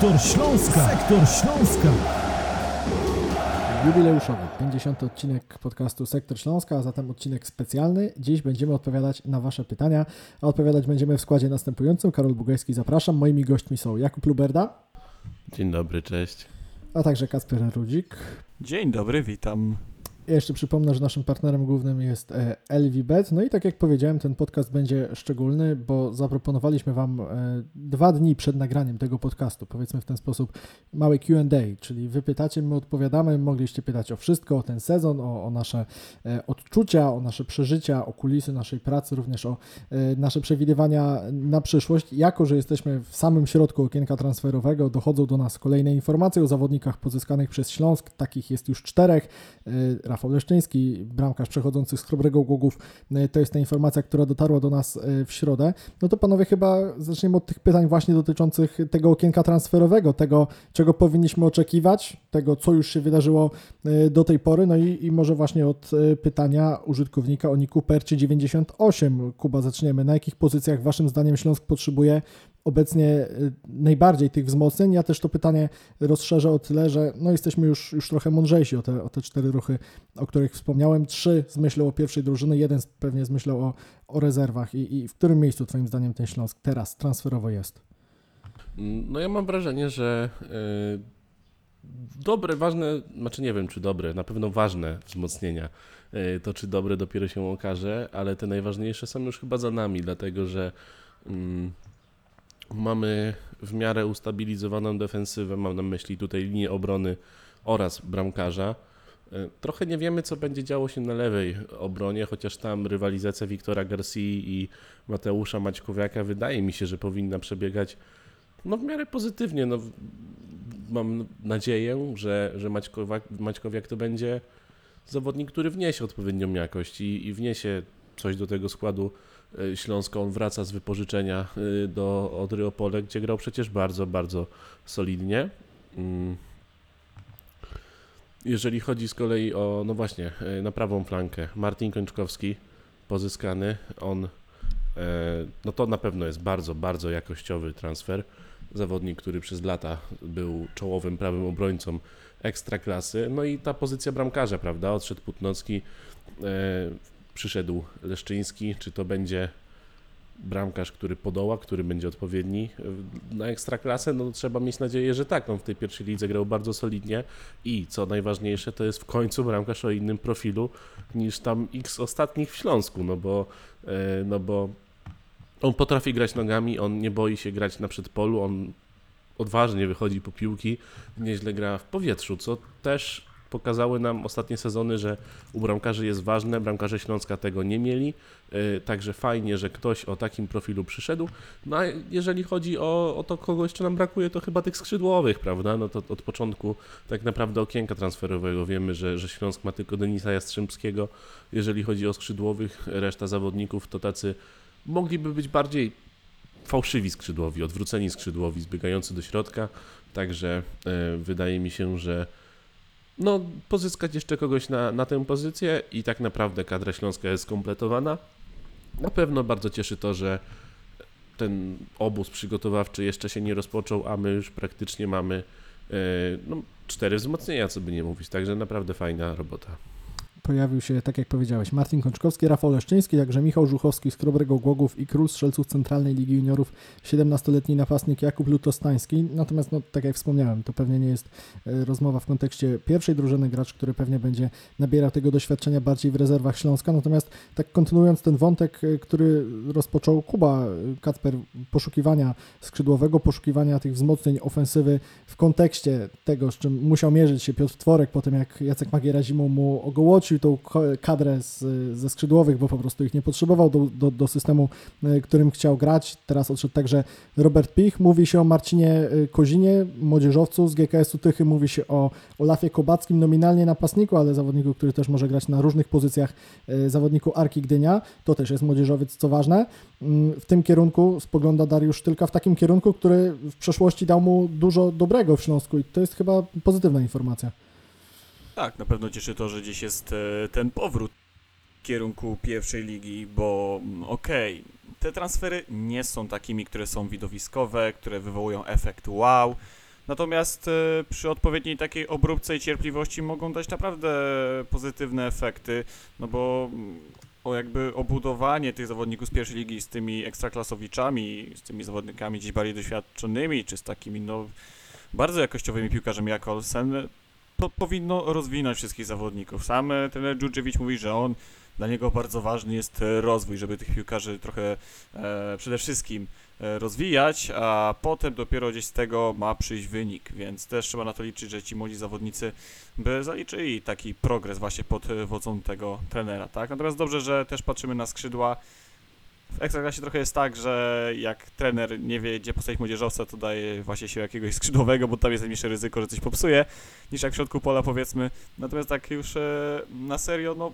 Sektor Śląska. Sektor Śląska. Jubileuszowy, 50. odcinek podcastu Sektor Śląska, a zatem odcinek specjalny. Dziś będziemy odpowiadać na Wasze pytania, a odpowiadać będziemy w składzie następującym. Karol Bugajski, zapraszam. Moimi gośćmi są Jakub Luberda, Dzień dobry, cześć. a także Kacper Rudzik. Dzień dobry, witam. Ja jeszcze przypomnę, że naszym partnerem głównym jest e, LVBet. No i tak jak powiedziałem, ten podcast będzie szczególny, bo zaproponowaliśmy Wam e, dwa dni przed nagraniem tego podcastu, powiedzmy w ten sposób, mały QA, czyli Wy pytacie, my odpowiadamy. Mogliście pytać o wszystko, o ten sezon, o, o nasze e, odczucia, o nasze przeżycia, o kulisy naszej pracy, również o nasze przewidywania na przyszłość. Jako, że jesteśmy w samym środku okienka transferowego, dochodzą do nas kolejne informacje o zawodnikach pozyskanych przez Śląsk. Takich jest już czterech. Rafał Leszczyński, bramkarz przechodzący z Chrobrego Głogów, e, to jest ta informacja, która dotarła do nas e, w środę. No to panowie chyba zaczniemy od tych pytań właśnie dotyczących tego okienka transferowego, tego czego powinniśmy oczekiwać, tego co już się wydarzyło e, do tej pory, no i, i może właśnie od pytania użytkownika o niku Perczy98. Kuba, zaczniemy. Na jakich pozycjach waszym zdaniem Śląsk potrzebuje obecnie y, najbardziej tych wzmocnień. Ja też to pytanie rozszerzę o tyle, że no jesteśmy już, już trochę mądrzejsi o te, o te cztery ruchy, o których wspomniałem. Trzy z myślą o pierwszej drużyny, jeden pewnie z myślą o, o rezerwach. I, I w którym miejscu Twoim zdaniem ten Śląsk teraz transferowo jest? No ja mam wrażenie, że yy, dobre, ważne, znaczy nie wiem czy dobre, na pewno ważne wzmocnienia. Yy, to czy dobre dopiero się okaże, ale te najważniejsze są już chyba za nami, dlatego że yy, mamy w miarę ustabilizowaną defensywę, mam na myśli tutaj linię obrony oraz bramkarza. Yy, Trochę nie wiemy, co będzie działo się na lewej obronie, chociaż tam rywalizacja Wiktora Garcia i Mateusza Maćkowiaka wydaje mi się, że powinna przebiegać no w miarę pozytywnie. No, mam nadzieję, że, że Maćkowiak, Maćkowiak to będzie zawodnik, który wniesie odpowiednią jakość i, i wniesie coś do tego składu Śląska. On wraca z wypożyczenia y, do Odry Opole, gdzie grał przecież bardzo, bardzo solidnie. Mm. Jeżeli chodzi z kolei o, no właśnie, y, na prawą flankę, Martin Kończkowski pozyskany, on, e, no to na pewno jest bardzo, bardzo jakościowy transfer zawodnik, który przez lata był czołowym prawym obrońcą ekstraklasy. No i ta pozycja bramkarza, prawda? Odszedł Putnocki, e, przyszedł Leszczyński. Czy to będzie bramkarz, który podoła, który będzie odpowiedni e, na ekstraklasę? No trzeba mieć nadzieję, że tak. On w tej pierwszej lidze grał bardzo solidnie i co najważniejsze, to jest w końcu bramkarz o innym profilu niż tam x ostatnich w Śląsku, no bo, e, no bo on potrafi grać nogami, on nie boi się grać na przedpolu, on odważnie wychodzi po piłki, nieźle gra w powietrzu, co też pokazały nam ostatnie sezony, że u bramkarzy jest ważne, bramkarze Śląska tego nie mieli, yy, także fajnie, że ktoś o takim profilu przyszedł. No a jeżeli chodzi o, o to, kogo jeszcze nam brakuje, to chyba tych skrzydłowych, prawda? No to od początku tak naprawdę okienka transferowego wiemy, że, że Śląsk ma tylko Denisa Jastrzębskiego. Jeżeli chodzi o skrzydłowych, reszta zawodników to tacy mogliby być bardziej fałszywi skrzydłowi, odwróceni skrzydłowi, zbiegający do środka. Także e, wydaje mi się, że no, pozyskać jeszcze kogoś na, na tę pozycję i tak naprawdę kadra śląska jest skompletowana. Na pewno bardzo cieszy to, że ten obóz przygotowawczy jeszcze się nie rozpoczął, a my już praktycznie mamy e, no, cztery wzmocnienia, co by nie mówić. Także naprawdę fajna robota. Pojawił się, tak jak powiedziałeś, Martin Kończkowski, Rafał Leszczyński, także Michał Żuchowski z Chrobrego Głogów i król strzelców Centralnej Ligi Juniorów, 17-letni napastnik Jakub Lutostański. Natomiast, no, tak jak wspomniałem, to pewnie nie jest e, rozmowa w kontekście pierwszej drużyny, gracz, który pewnie będzie nabierał tego doświadczenia bardziej w rezerwach Śląska. Natomiast tak kontynuując ten wątek, e, który rozpoczął Kuba e, Kacper, poszukiwania skrzydłowego, poszukiwania tych wzmocnień ofensywy w kontekście tego, z czym musiał mierzyć się Piotr Tworek po tym, jak Jacek Magiera zimą mu ogołocił tą ko- kadrę z, ze skrzydłowych, bo po prostu ich nie potrzebował do, do, do systemu, e, którym chciał grać. Teraz odszedł także Robert Pich. Mówi się o Marcinie e, Kozinie, młodzieżowcu z GKS-u Tychy. Mówi się o Olafie Kobackim, nominalnie napastniku, ale zawodniku, który też może grać na różnych pozycjach, e, zawodniku Arki Gdynia. To też jest młodzieżowiec, co ważne. Mm, W tym kierunku spogląda Dariusz Tylka, w takim kierunku, który w przeszłości dał mu dużo dobrego w Śląsku i to jest chyba pozytywna informacja. Tak, na pewno cieszy to, że gdzieś jest e, ten powrót w kierunku pierwszej ligi, bo mm, okej, te transfery nie są takimi, które są widowiskowe, które wywołują efekt wow. Natomiast e, przy odpowiedniej takiej obróbce i cierpliwości mogą dać naprawdę pozytywne efekty, no bo mm, o jakby obudowanie tych zawodników z pierwszej ligi z tymi ekstraklasowiczami, z tymi zawodnikami gdzieś bardziej doświadczonymi, czy z takimi no bardzo jakościowymi piłkarzami jak Olsen, powinno rozwinąć wszystkich zawodników. Sam e, trener Djurdjevic mówi, że on dla niego bardzo ważny jest e, rozwój, żeby tych piłkarzy trochę e, przede wszystkim e, rozwijać, a potem dopiero gdzieś z tego ma przyjść wynik, więc też trzeba na to liczyć, że ci młodzi zawodnicy by zaliczyli taki progres właśnie pod wodzą tego trenera, tak? Natomiast dobrze, że też patrzymy na skrzydła. W Ekstraklasie trochę jest tak, że jak trener nie wie, gdzie postawić młodzieżowca, to daje właśnie się jakiegoś skrzydłowego, bo tam jest mniejsze ryzyko, że coś popsuje, niż jak w środku pola powiedzmy. Natomiast tak już e, na serio, no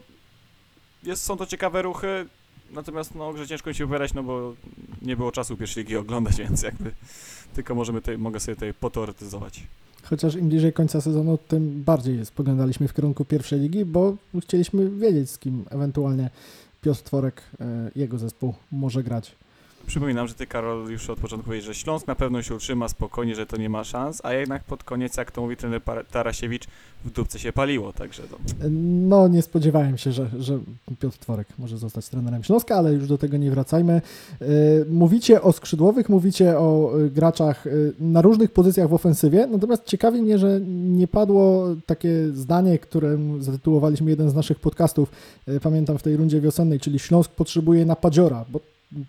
jest, są to ciekawe ruchy, natomiast no grze ciężko mi się wypowiadać, no bo nie było czasu pierwszej ligi oglądać, więc jakby tylko możemy tutaj, mogę sobie tutaj poteoretyzować. Chociaż im bliżej końca sezonu, tym bardziej spoglądaliśmy w kierunku pierwszej ligi, bo chcieliśmy wiedzieć, z kim ewentualnie Piotr Tworek, e, jego zespół, może grać. Przypominam, że ty Karol już od początku powiedziałeś, że Śląsk na pewno się utrzyma spokojnie, że to nie ma szans, a jednak pod koniec, jak to mówi trener Tarasiewicz, w dupce się paliło, także to... No, nie spodziewałem się, że, że Piotr Tworek może zostać trenerem Śląska, ale już do tego nie wracajmy. E, Mówicie o skrzydłowych, mówicie o e, graczach e, na różnych pozycjach w ofensywie, natomiast ciekawi mnie, że nie padło takie zdanie, którym zatytułowaliśmy jeden z naszych podcastów, pamiętam w tej rundzie wiosennej, czyli Śląsk potrzebuje napadziora, bo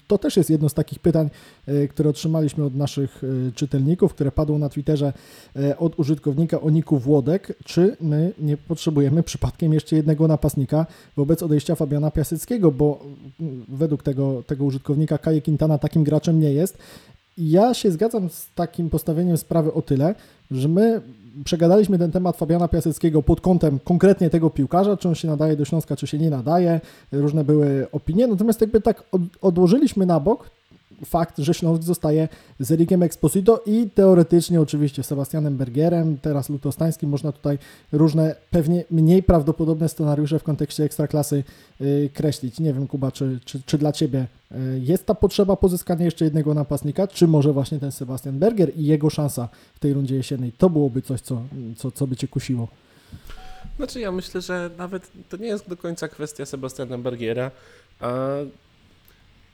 to też jest jedno z takich pytań, e, które otrzymaliśmy od naszych e, czytelników, które padło na Twitterze e, od użytkownika Oniku Włodek, czy my nie potrzebujemy przypadkiem jeszcze jednego napastnika wobec odejścia Fabiana Piaseckiego, bo mm, według tego, tego użytkownika Kaje Quintana takim graczem nie jest. Ja się zgadzam z takim postawieniem sprawy o tyle, że my przegadaliśmy ten temat Fabiana Piaseckiego pod kątem konkretnie tego piłkarza, czy on się nadaje do Śląska, czy się nie nadaje. Różne były opinie, natomiast jakby tak od, odłożyliśmy na bok fakt, że Śląsk zostaje z Erikiem Exposito i teoretycznie oczywiście Sebastianem Bergierem, teraz Lutostańskim. Można tutaj różne, pewnie mniej prawdopodobne scenariusze w kontekście Ekstraklasy yy, kreślić. Nie wiem, Kuba, czy, czy, czy dla Ciebie yy, jest ta potrzeba pozyskania jeszcze jednego napastnika, czy może właśnie ten Sebastian Berger i jego szansa w tej rundzie jesiennej, to byłoby coś, co, co, co by Cię kusiło? Znaczy ja myślę, że nawet to nie jest do końca kwestia Sebastiana Bergiera, a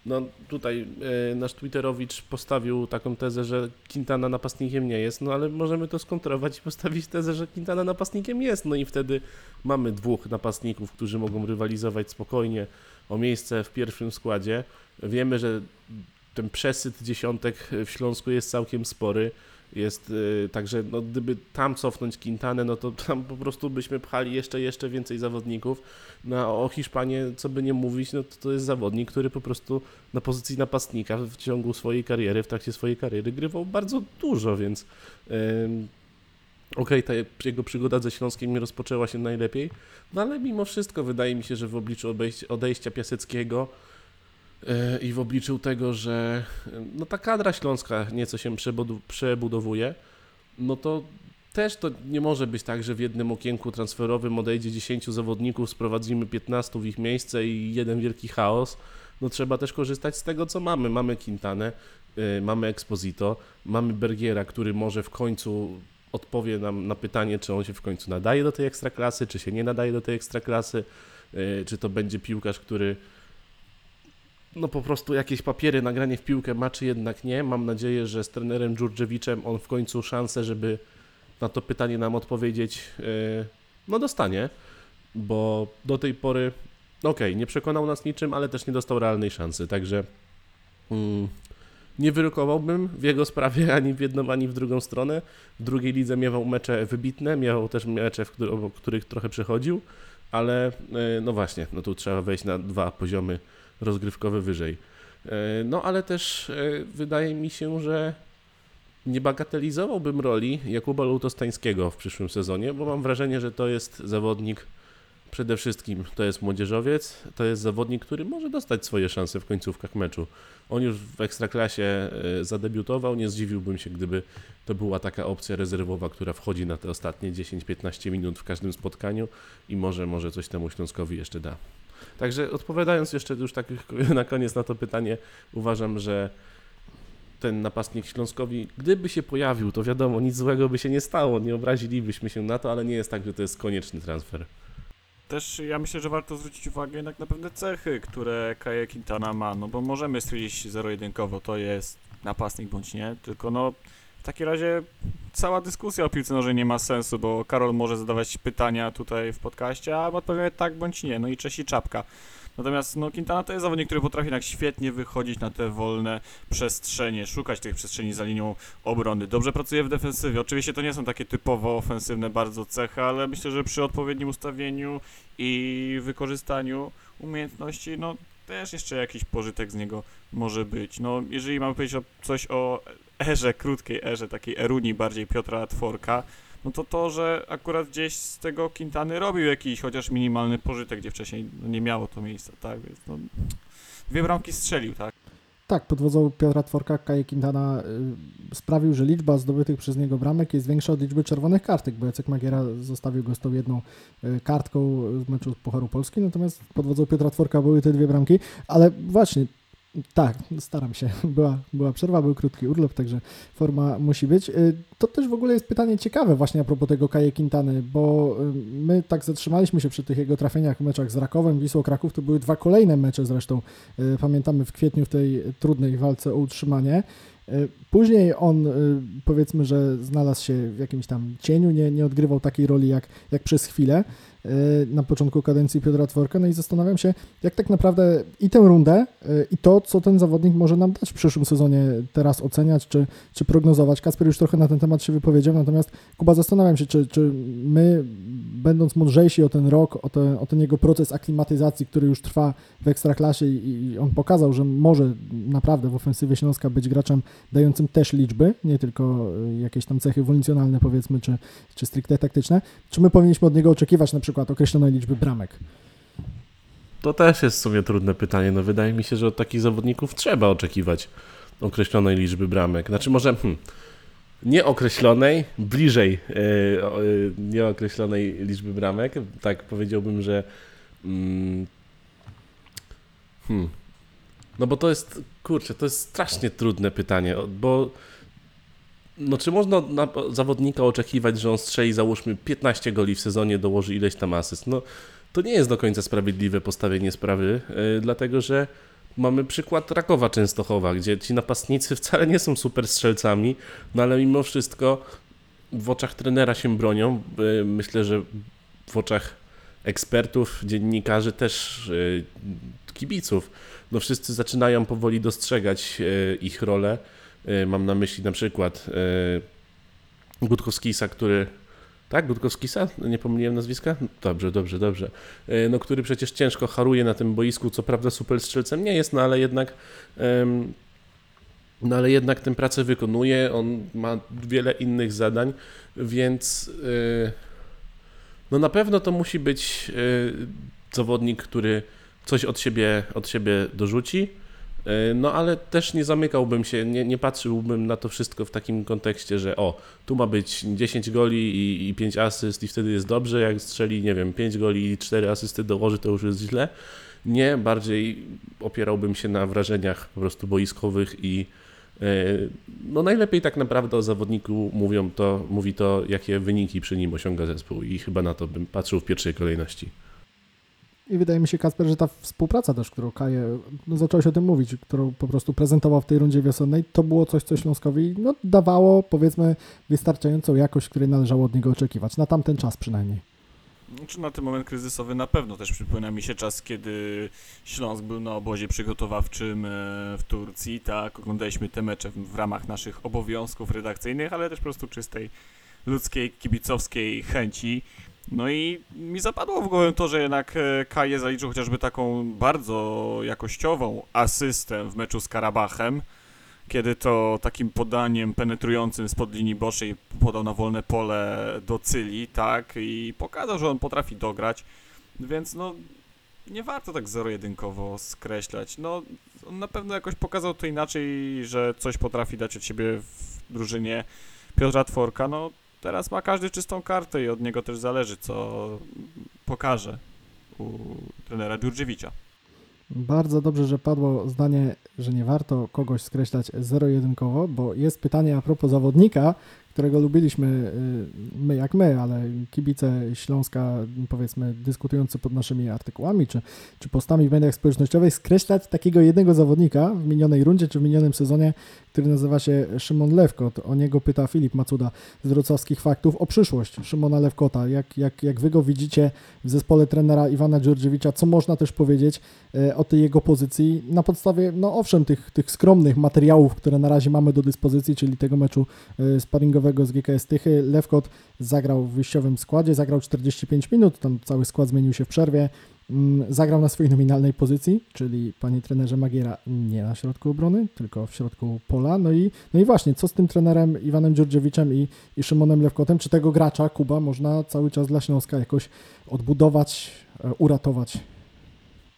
no tutaj e, nasz Twitterowicz postawił taką tezę, że Quintana napastnikiem nie jest, no ale możemy to skontrować i postawić tezę, że Quintana napastnikiem jest, no i wtedy mamy dwóch napastników, którzy mogą rywalizować spokojnie o miejsce w pierwszym składzie. Wiemy, że ten przesyt dziesiątek w Śląsku jest całkiem spory. Jest y, także, no, gdyby tam cofnąć Quintanę, no to tam po prostu byśmy pchali jeszcze, jeszcze więcej zawodników. No, a o Hiszpanie, co by nie mówić, no to, to jest zawodnik, który po prostu na pozycji napastnika w ciągu swojej kariery, w trakcie swojej kariery grywał bardzo dużo, więc ym, okej, ta jego przygoda ze Śląskiem nie rozpoczęła się najlepiej, no ale mimo wszystko wydaje mi się, że w obliczu odejścia Piaseckiego yy, i w obliczu tego, że yy, no, ta kadra śląska nieco się przebudowuje, no to też to nie może być tak, że w jednym okienku transferowym odejdzie 10 zawodników, sprowadzimy 15 w ich miejsce i jeden wielki chaos. No trzeba też korzystać z tego, co mamy. Mamy Quintanę, yy, mamy Exposito, mamy Bergiera, który może w końcu odpowie nam na pytanie, czy on się w końcu nadaje do tej ekstraklasy, czy się nie nadaje do tej ekstraklasy, czy to będzie piłkarz, który no po prostu jakieś papiery, nagranie w piłkę ma, czy jednak nie. Mam nadzieję, że z trenerem Dżurdżewiczem on w końcu szansę, żeby na to pytanie nam odpowiedzieć, yy, no dostanie, bo do tej pory, okej, nie przekonał nas niczym, ale też nie dostał realnej szansy, także mm, nie wyrokowałbym w jego sprawie ani w jedną, ani w drugą stronę. W drugiej lidze miewał mecze wybitne, miał też mecze, w których, których trochę przechodził, ale yy, no właśnie, no tu trzeba wejść na dwa poziomy rozgrywkowe wyżej. Yy, No ale też yy, wydaje mi się, że nie bagatelizowałbym roli Jakuba Lutostańskiego w przyszłym sezonie, bo mam wrażenie, że to jest zawodnik, przede wszystkim to jest młodzieżowiec, to jest zawodnik, który może dostać swoje szanse w końcówkach meczu. On już w Ekstraklasie e, zadebiutował, nie zdziwiłbym się, gdyby to była taka opcja rezerwowa, która wchodzi na te ostatnie 10-15 minut w każdym spotkaniu i może, może coś temu Śląskowi jeszcze da. Także odpowiadając jeszcze już tak na koniec na to pytanie, uważam, że ten napastnik Śląskowi, gdyby się pojawił, to wiadomo, nic złego by się nie stało, nie obrazilibyśmy się na to, ale nie jest tak, że to jest konieczny transfer. Też ja myślę, że warto zwrócić uwagę jednak na pewne cechy, które Kaje Quintana ma, no bo możemy stwierdzić zero-jedynkowo, to jest napastnik bądź nie, tylko no takim razie cała dyskusja o piłce nożnej nie ma sensu, bo Karol może zadawać pytania tutaj w podcaście, a odpowiadać tak bądź nie, no i cześć i czapka. Natomiast no, Quintana to jest zawodnik, który potrafi jednak świetnie wychodzić na te wolne przestrzenie, szukać tych przestrzeni za linią obrony. Dobrze pracuje w defensywie. Oczywiście to nie są takie typowo ofensywne bardzo cechy, ale myślę, że przy odpowiednim ustawieniu i wykorzystaniu umiejętności, no też jeszcze jakiś pożytek z niego może być. No, jeżeli mamy powiedzieć o, coś o erze, krótkiej erze, takiej erunii bardziej Piotra Tworka, no to to, że akurat gdzieś z tego Quintany robił jakiś chociaż minimalny pożytek, gdzie wcześniej no, nie miało to miejsca, tak, więc no, dwie bramki strzelił, tak. Tak, pod wodzą Piotra Tworka Kaje Quintana y, sprawił, że liczba zdobytych przez niego bramek jest większa od liczby czerwonych kartek, bo Jacek Magiera zostawił go z tą jedną y, kartką z meczu Pucharu Polski, natomiast pod wodzą Piotra Tworka były te dwie bramki, ale właśnie, tak, staram się, była, była przerwa, był krótki urlop, także forma musi być. Y, To też w ogóle jest pytanie ciekawe właśnie a propos tego Kaje Quintany, bo y, my tak zatrzymaliśmy się przy tych jego trafieniach w meczach z Rakowem, Wisłą Kraków, to były dwa kolejne mecze zresztą, y, pamiętamy w kwietniu w tej trudnej walce o utrzymanie. Później on powiedzmy, że znalazł się w jakimś tam cieniu, nie, nie odgrywał takiej roli jak, jak przez chwilę na początku kadencji Piotra Tworka. No i zastanawiam się, jak tak naprawdę i tę rundę, y, i to, co ten zawodnik może nam dać w przyszłym sezonie, teraz oceniać czy, czy prognozować. Kasper już trochę na ten temat się wypowiedział, natomiast Kuba, zastanawiam się, czy, czy my, będąc mądrzejsi o ten rok, o, te, o ten jego proces aklimatyzacji, który już trwa w Ekstraklasie i, i on pokazał, że może naprawdę w ofensywie Śląska być graczem dającym też liczby, nie tylko y, jakieś tam cechy wolicjonalne powiedzmy, czy, czy stricte taktyczne. Czy my powinniśmy od niego oczekiwać na przykład określonej liczby bramek? To też jest w sumie trudne pytanie. No wydaje mi się, że od takich zawodników trzeba oczekiwać określonej liczby bramek. Znaczy może hmm, nieokreślonej, bliżej yy, yy, nieokreślonej liczby bramek. Tak powiedziałbym, że mm, hmm, no bo to jest, kurczę, to jest strasznie trudne pytanie, bo no czy można na zawodnika oczekiwać, że on strzeli załóżmy 15 goli w sezonie, dołoży ileś tam asyst? No to nie jest do końca sprawiedliwe postawienie sprawy, yy, dlatego że mamy przykład Rakowa Częstochowa, gdzie ci napastnicy wcale nie są super strzelcami, no ale mimo wszystko w oczach trenera się bronią. Yy, Myślę, że w oczach ekspertów, dziennikarzy, też yy, kibiców, no wszyscy zaczynają powoli dostrzegać ich rolę. Yy, Mam na myśli na przykład yy, Gutkowskisa, który tak, Gutkowskisa? Nie pomyliłem nazwiska? Dobrze, dobrze, dobrze. E, No, który przecież ciężko haruje na tym boisku, co prawda super strzelcem nie jest, no ale jednak no ale jednak tę pracę wykonuje, on ma wiele innych zadań, więc e, no na pewno to musi być e, zawodnik, który coś od siebie, od siebie dorzuci, E, No ale też nie zamykałbym się, nie, nie patrzyłbym na to wszystko w takim kontekście, że o, tu ma być 10 goli i, i 5 asyst i wtedy jest dobrze, jak strzeli, nie wiem, 5 goli i 4 asysty dołoży, to już jest źle. Nie, bardziej opierałbym się na wrażeniach po prostu boiskowych i e, no najlepiej tak naprawdę o zawodniku mówią to, mówi to, jakie wyniki przy nim osiąga zespół i chyba na to bym patrzył w pierwszej kolejności. I wydaje mi się, Kasper, że ta współpraca też, którą Kaje, no zacząłeś o tym mówić, którą po prostu prezentował w tej rundzie wiosennej, to było coś, co Śląskowi no, dawało, powiedzmy, wystarczającą jakość, której należało od niego oczekiwać, na tamten czas przynajmniej. Czy na ten moment kryzysowy na pewno też przypomina mi się czas, kiedy Śląsk był na obozie przygotowawczym e, w Turcji, tak, oglądaliśmy te mecze w ramach naszych obowiązków redakcyjnych, ale też po prostu czystej ludzkiej, kibicowskiej chęci. No i mi zapadło w głowę to, że jednak e, Kaje zaliczył chociażby taką bardzo jakościową asystę w meczu z Karabachem, kiedy to takim podaniem penetrującym spod linii bocznej podał na wolne pole do Cyli, tak, i pokazał, że on potrafi dograć, więc no nie warto tak zero-jedynkowo skreślać. No, on na pewno jakoś pokazał to inaczej, że coś potrafi dać od siebie w drużynie Piotra Tworka, no teraz ma każdy czystą kartę i od niego też zależy, co pokaże u trenera Dziurdziewicza. Bardzo dobrze, że padło zdanie, że nie warto kogoś skreślać zero-jedynkowo, bo jest pytanie a propos zawodnika, którego lubiliśmy y, my jak my, ale kibice Śląska, powiedzmy, dyskutujący pod naszymi artykułami czy, czy postami w mediach społecznościowych, skreślać takiego jednego zawodnika w minionej rundzie czy w minionym sezonie, który nazywa się Szymon Lewkot. O niego pyta Filip Macuda z wrocławskich faktów o przyszłość Szymona Lewkota. Jak, jak, jak wy go widzicie w zespole trenera Iwana Dziurdziewicza, co można też powiedzieć e, o tej jego pozycji na podstawie, no owszem, tych, tych skromnych materiałów, które na razie mamy do dyspozycji, czyli tego meczu e, sparingowego z GKS Tychy. Lewkot zagrał w wyjściowym składzie, zagrał 45 minut, tam cały skład zmienił się w przerwie. Mm, Zagrał na swojej nominalnej pozycji, czyli panie trenerze Magiera nie na środku obrony, tylko w środku pola. No i, no i właśnie, co z tym trenerem Iwanem Dziurdziewiczem i, i Szymonem Lewkotem? Czy tego gracza, Kuba, można cały czas dla Śląska jakoś odbudować, e, uratować?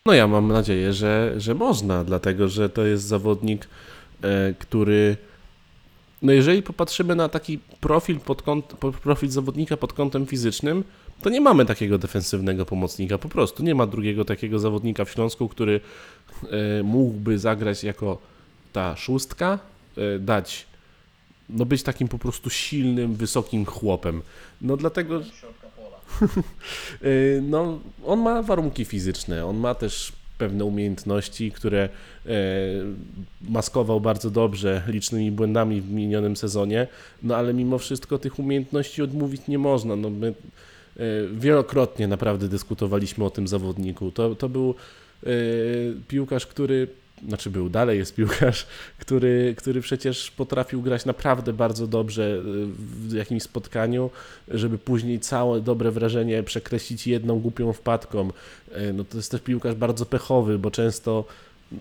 No ja mam nadzieję, że, że można, dlatego że to jest zawodnik, e, który. No jeżeli popatrzymy na taki profil, pod kąt, profil zawodnika pod kątem fizycznym, to nie mamy takiego defensywnego pomocnika. Po prostu nie ma drugiego takiego zawodnika w Śląsku, który e, mógłby zagrać jako ta szóstka, e, dać, no być takim po prostu silnym, wysokim chłopem. No dlatego. Y, No, on ma warunki fizyczne, on ma też pewne umiejętności, które e, maskował bardzo dobrze licznymi błędami w minionym sezonie, no ale mimo wszystko tych umiejętności odmówić nie można. No, my e, wielokrotnie naprawdę dyskutowaliśmy o tym zawodniku. To, to był e, piłkarz, który znaczy był, dalej jest piłkarz, który, który przecież potrafił grać naprawdę bardzo dobrze y, w jakimś spotkaniu, żeby później całe dobre wrażenie przekreślić jedną głupią wpadką. No to jest też piłkarz bardzo pechowy, bo często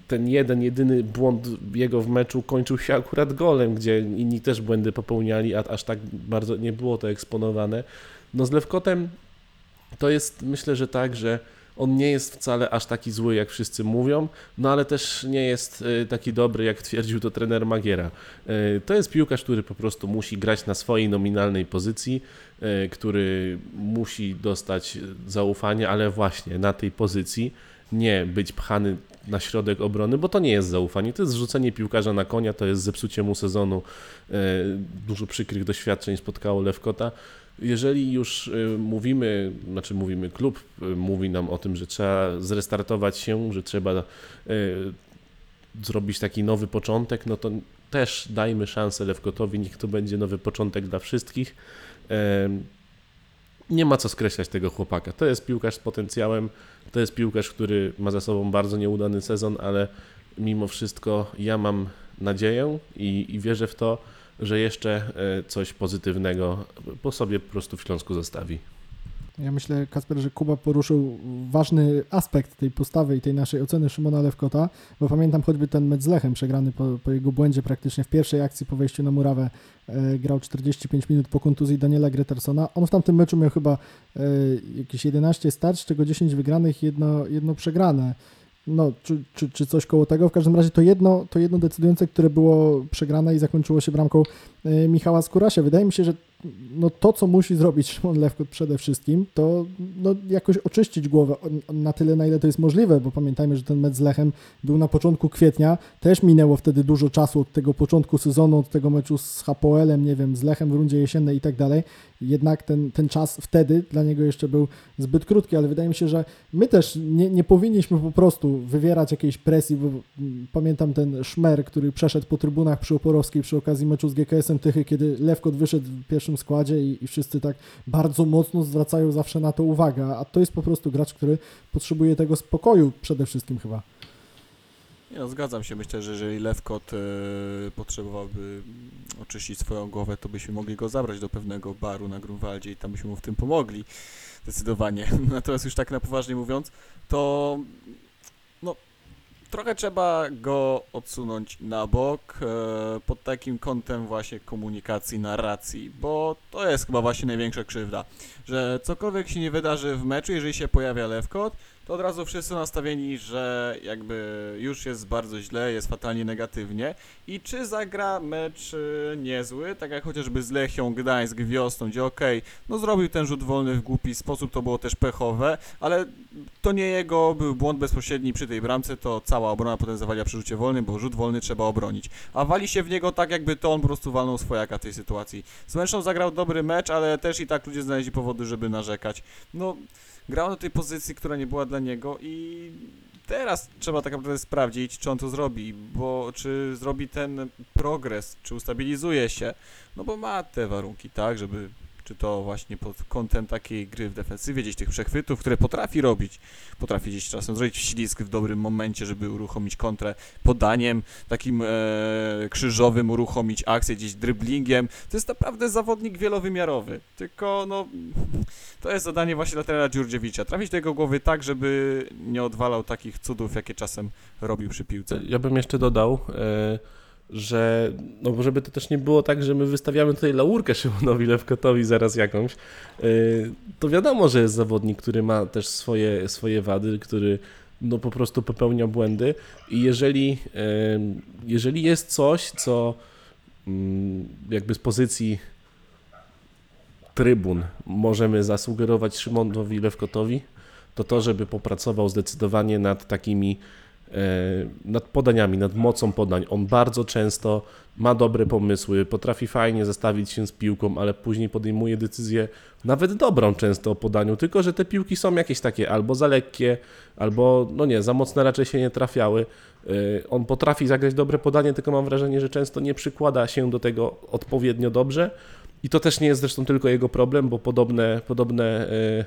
ten jeden, jedyny błąd jego w meczu kończył się akurat golem, gdzie inni też błędy popełniali, a aż tak bardzo nie było to eksponowane. No z Lewkotem to jest myślę, że tak, że on nie jest wcale aż taki zły, jak wszyscy mówią, no ale też nie jest y, taki dobry, jak twierdził to trener Magiera. Y, To jest piłkarz, który po prostu musi grać na swojej nominalnej pozycji, y, który musi dostać zaufanie, ale właśnie na tej pozycji nie być pchany na środek obrony, bo to nie jest zaufanie, to jest zrzucenie piłkarza na konia, to jest zepsucie mu sezonu. Dużo przykrych doświadczeń spotkało Lewkota. Jeżeli już y, mówimy, znaczy mówimy, klub y, mówi nam o tym, że trzeba zrestartować się, że trzeba y, zrobić taki nowy początek, no to też dajmy szansę Lewkotowi, niech to będzie nowy początek dla wszystkich. Nie ma co skreślać tego chłopaka. To jest piłkarz z potencjałem, to jest piłkarz, który ma za sobą bardzo nieudany sezon, ale mimo wszystko ja mam nadzieję i, i wierzę w to, że jeszcze e, coś pozytywnego po sobie po prostu w Śląsku zostawi. Ja myślę, Kasper, że Kuba poruszył ważny aspekt tej postawy i tej naszej oceny Szymona Lewkota, bo pamiętam choćby ten mecz z Lechem przegrany po, po jego błędzie praktycznie w pierwszej akcji po wejściu na murawę e, grał 45 minut po kontuzji Daniela Gretersona. On w tamtym meczu miał chyba e, jakieś 11 start, z czego 10 wygranych, jedno, jedno przegrane. No, czy, czy, czy coś koło tego. W każdym razie to jedno, to jedno decydujące, które było przegrane i zakończyło się bramką Michała Skurasia. Wydaje mi się, że no to, co musi zrobić Szymon Lewkot przede wszystkim, to no, jakoś oczyścić głowę na tyle, na ile to jest możliwe, bo pamiętajmy, że ten mecz z Lechem był na początku kwietnia, też minęło wtedy dużo czasu od tego początku sezonu, od tego meczu z Hapoelem, nie wiem, z Lechem w rundzie jesiennej i tak dalej, jednak ten, ten czas wtedy dla niego jeszcze był zbyt krótki, ale wydaje mi się, że my też nie, nie powinniśmy po prostu wywierać jakiejś presji, bo mm, pamiętam ten szmer, który przeszedł po trybunach przy Oporowskiej przy okazji meczu z GKS-em Tychy, kiedy Lewkot wyszedł w pierwszym składzie i, i wszyscy tak bardzo mocno zwracają zawsze na to uwagę, a to jest po prostu gracz, który potrzebuje tego spokoju przede wszystkim chyba. No, zgadzam się. Myślę, że jeżeli Lewkot e, potrzebowałby oczyścić swoją głowę, to byśmy mogli go zabrać do pewnego baru na Grunwaldzie i tam byśmy mu w tym pomogli. Zdecydowanie. Natomiast już tak na poważnie mówiąc, to trochę trzeba go odsunąć na bok e, pod takim kątem właśnie komunikacji, narracji, bo to jest chyba właśnie największa krzywda, że cokolwiek się nie wydarzy w meczu, jeżeli się pojawia Lewkot, to od razu wszyscy nastawieni, że jakby już jest bardzo źle, jest fatalnie negatywnie i czy zagra mecz y, niezły, tak jak chociażby z Lechią Gdańsk wiosną, gdzie okej, no zrobił ten rzut wolny w głupi sposób, to było też pechowe, ale to nie jego był błąd bezpośredni przy tej bramce, to cała obrona potem zawaliła przy rzucie wolnym, bo rzut wolny trzeba obronić. A wali się w niego tak, jakby to on po prostu walnął swojaka w tej sytuacji. Z Łęczną zagrał dobry mecz, ale też i tak ludzie znaleźli powody, żeby narzekać. No, grał na tej pozycji, która nie była dla niego i teraz trzeba tak naprawdę sprawdzić, czy on to zrobi, bo czy zrobi ten progres, czy ustabilizuje się, no bo ma te warunki, tak, żeby czy to właśnie pod kątem takiej gry w defensywie, gdzieś tych przechwytów, które potrafi robić, potrafi gdzieś czasem zrobić ślizg w dobrym momencie, żeby uruchomić kontrę podaniem, takim e, krzyżowym uruchomić akcję gdzieś driblingiem. To jest naprawdę zawodnik wielowymiarowy, tylko no to jest zadanie właśnie dla trenera Dziurdziewicza. Trafić do jego głowy tak, żeby nie odwalał takich cudów, jakie czasem robił przy piłce. Ja bym jeszcze dodał, e, że no żeby to też nie było tak, że my wystawiamy tutaj laurkę Szymonowi Lewkotowi zaraz jakąś, e, to wiadomo, że jest zawodnik, który ma też swoje, swoje wady, który no po prostu popełnia błędy i jeżeli, e, jeżeli jest coś, co mm, jakby z pozycji trybun możemy zasugerować Szymonowi Lewkotowi, to to, żeby popracował zdecydowanie nad takimi nad podaniami, nad mocą podań. On bardzo często ma dobre pomysły, potrafi fajnie zestawić się z piłką, ale później podejmuje decyzję nawet dobrą często o podaniu, tylko że te piłki są jakieś takie albo za lekkie, albo no nie, za mocne raczej się nie trafiały. E, On potrafi zagrać dobre podanie, tylko mam wrażenie, że często nie przykłada się do tego odpowiednio dobrze. I to też nie jest zresztą tylko jego problem, bo podobne, podobne e,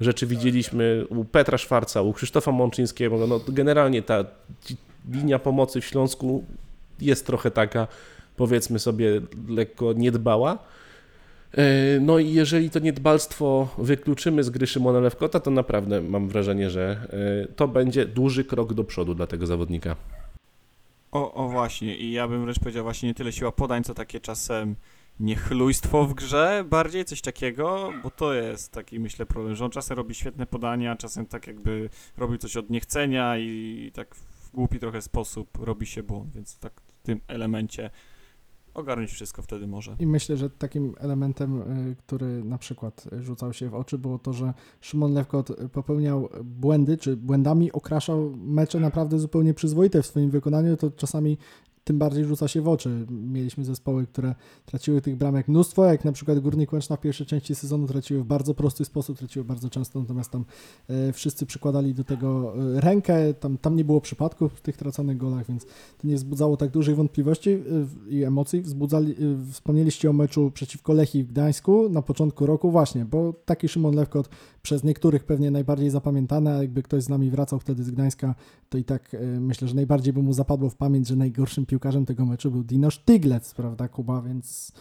rzeczy widzieliśmy u Petra Szwarca, u Krzysztofa Mączyńskiego. No, generalnie ta linia pomocy w Śląsku jest trochę taka, powiedzmy sobie, lekko niedbała. E, No i jeżeli to niedbalstwo wykluczymy z gry Szymona Lewkota, to naprawdę mam wrażenie, że e, to będzie duży krok do przodu dla tego zawodnika. O, o właśnie, i ja bym wręcz powiedział właśnie nie tyle siła podań, co takie czasem niechlujstwo w grze, bardziej coś takiego, bo to jest taki myślę problem, że on czasem robi świetne podania, czasem tak jakby robił coś od niechcenia i tak w głupi trochę sposób robi się błąd, więc tak w tym elemencie ogarnąć wszystko wtedy może. I myślę, że takim elementem, y, który na przykład rzucał się w oczy, było to, że Szymon Lewkot popełniał błędy, czy błędami okraszał mecze naprawdę zupełnie przyzwoite w swoim wykonaniu, to czasami tym bardziej rzuca się w oczy. Mieliśmy zespoły, które traciły tych bramek mnóstwo, jak na przykład Górnik Łęczna w pierwszej części sezonu traciły w bardzo prosty sposób, traciły bardzo często, natomiast tam e, wszyscy przykładali do tego e, rękę, tam, tam nie było przypadków w tych traconych golach, więc to nie wzbudzało tak dużych wątpliwości w- i emocji. Wzbudzali, wspomnieliście o meczu przeciwko Lechii w Gdańsku na początku roku właśnie, bo taki Szymon Lewkot przez niektórych pewnie najbardziej zapamiętany, a jakby ktoś z nami wracał wtedy z Gdańska, to i tak myślę, że najbardziej by mu zapadło w pamięć, że najgorszym piłkarzem tego meczu był Dino Sztyglec, prawda Kuba, więc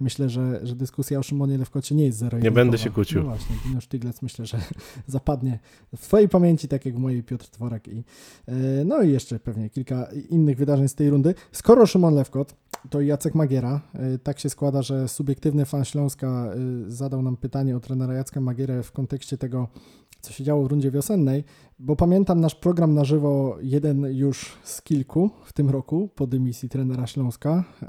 myślę, że, że dyskusja o Szymonie Lewkocie nie jest zero Nie będę się kłócił. No właśnie, Dino Sztyglec myślę, że zapadnie w Twojej pamięci, tak jak w mojej Piotr Tworek i e, no i jeszcze pewnie kilka innych wydarzeń z tej rundy. Skoro Szymon Lewkot, to Jacek Magiera. E, Tak się składa, że subiektywny fan Śląska e, zadał nam pytanie o trenera Jacka Magierę w kontekście tego, co się działo w rundzie wiosennej, bo pamiętam nasz program na żywo, jeden już z kilku w tym roku po dymisji trenera Śląska. E,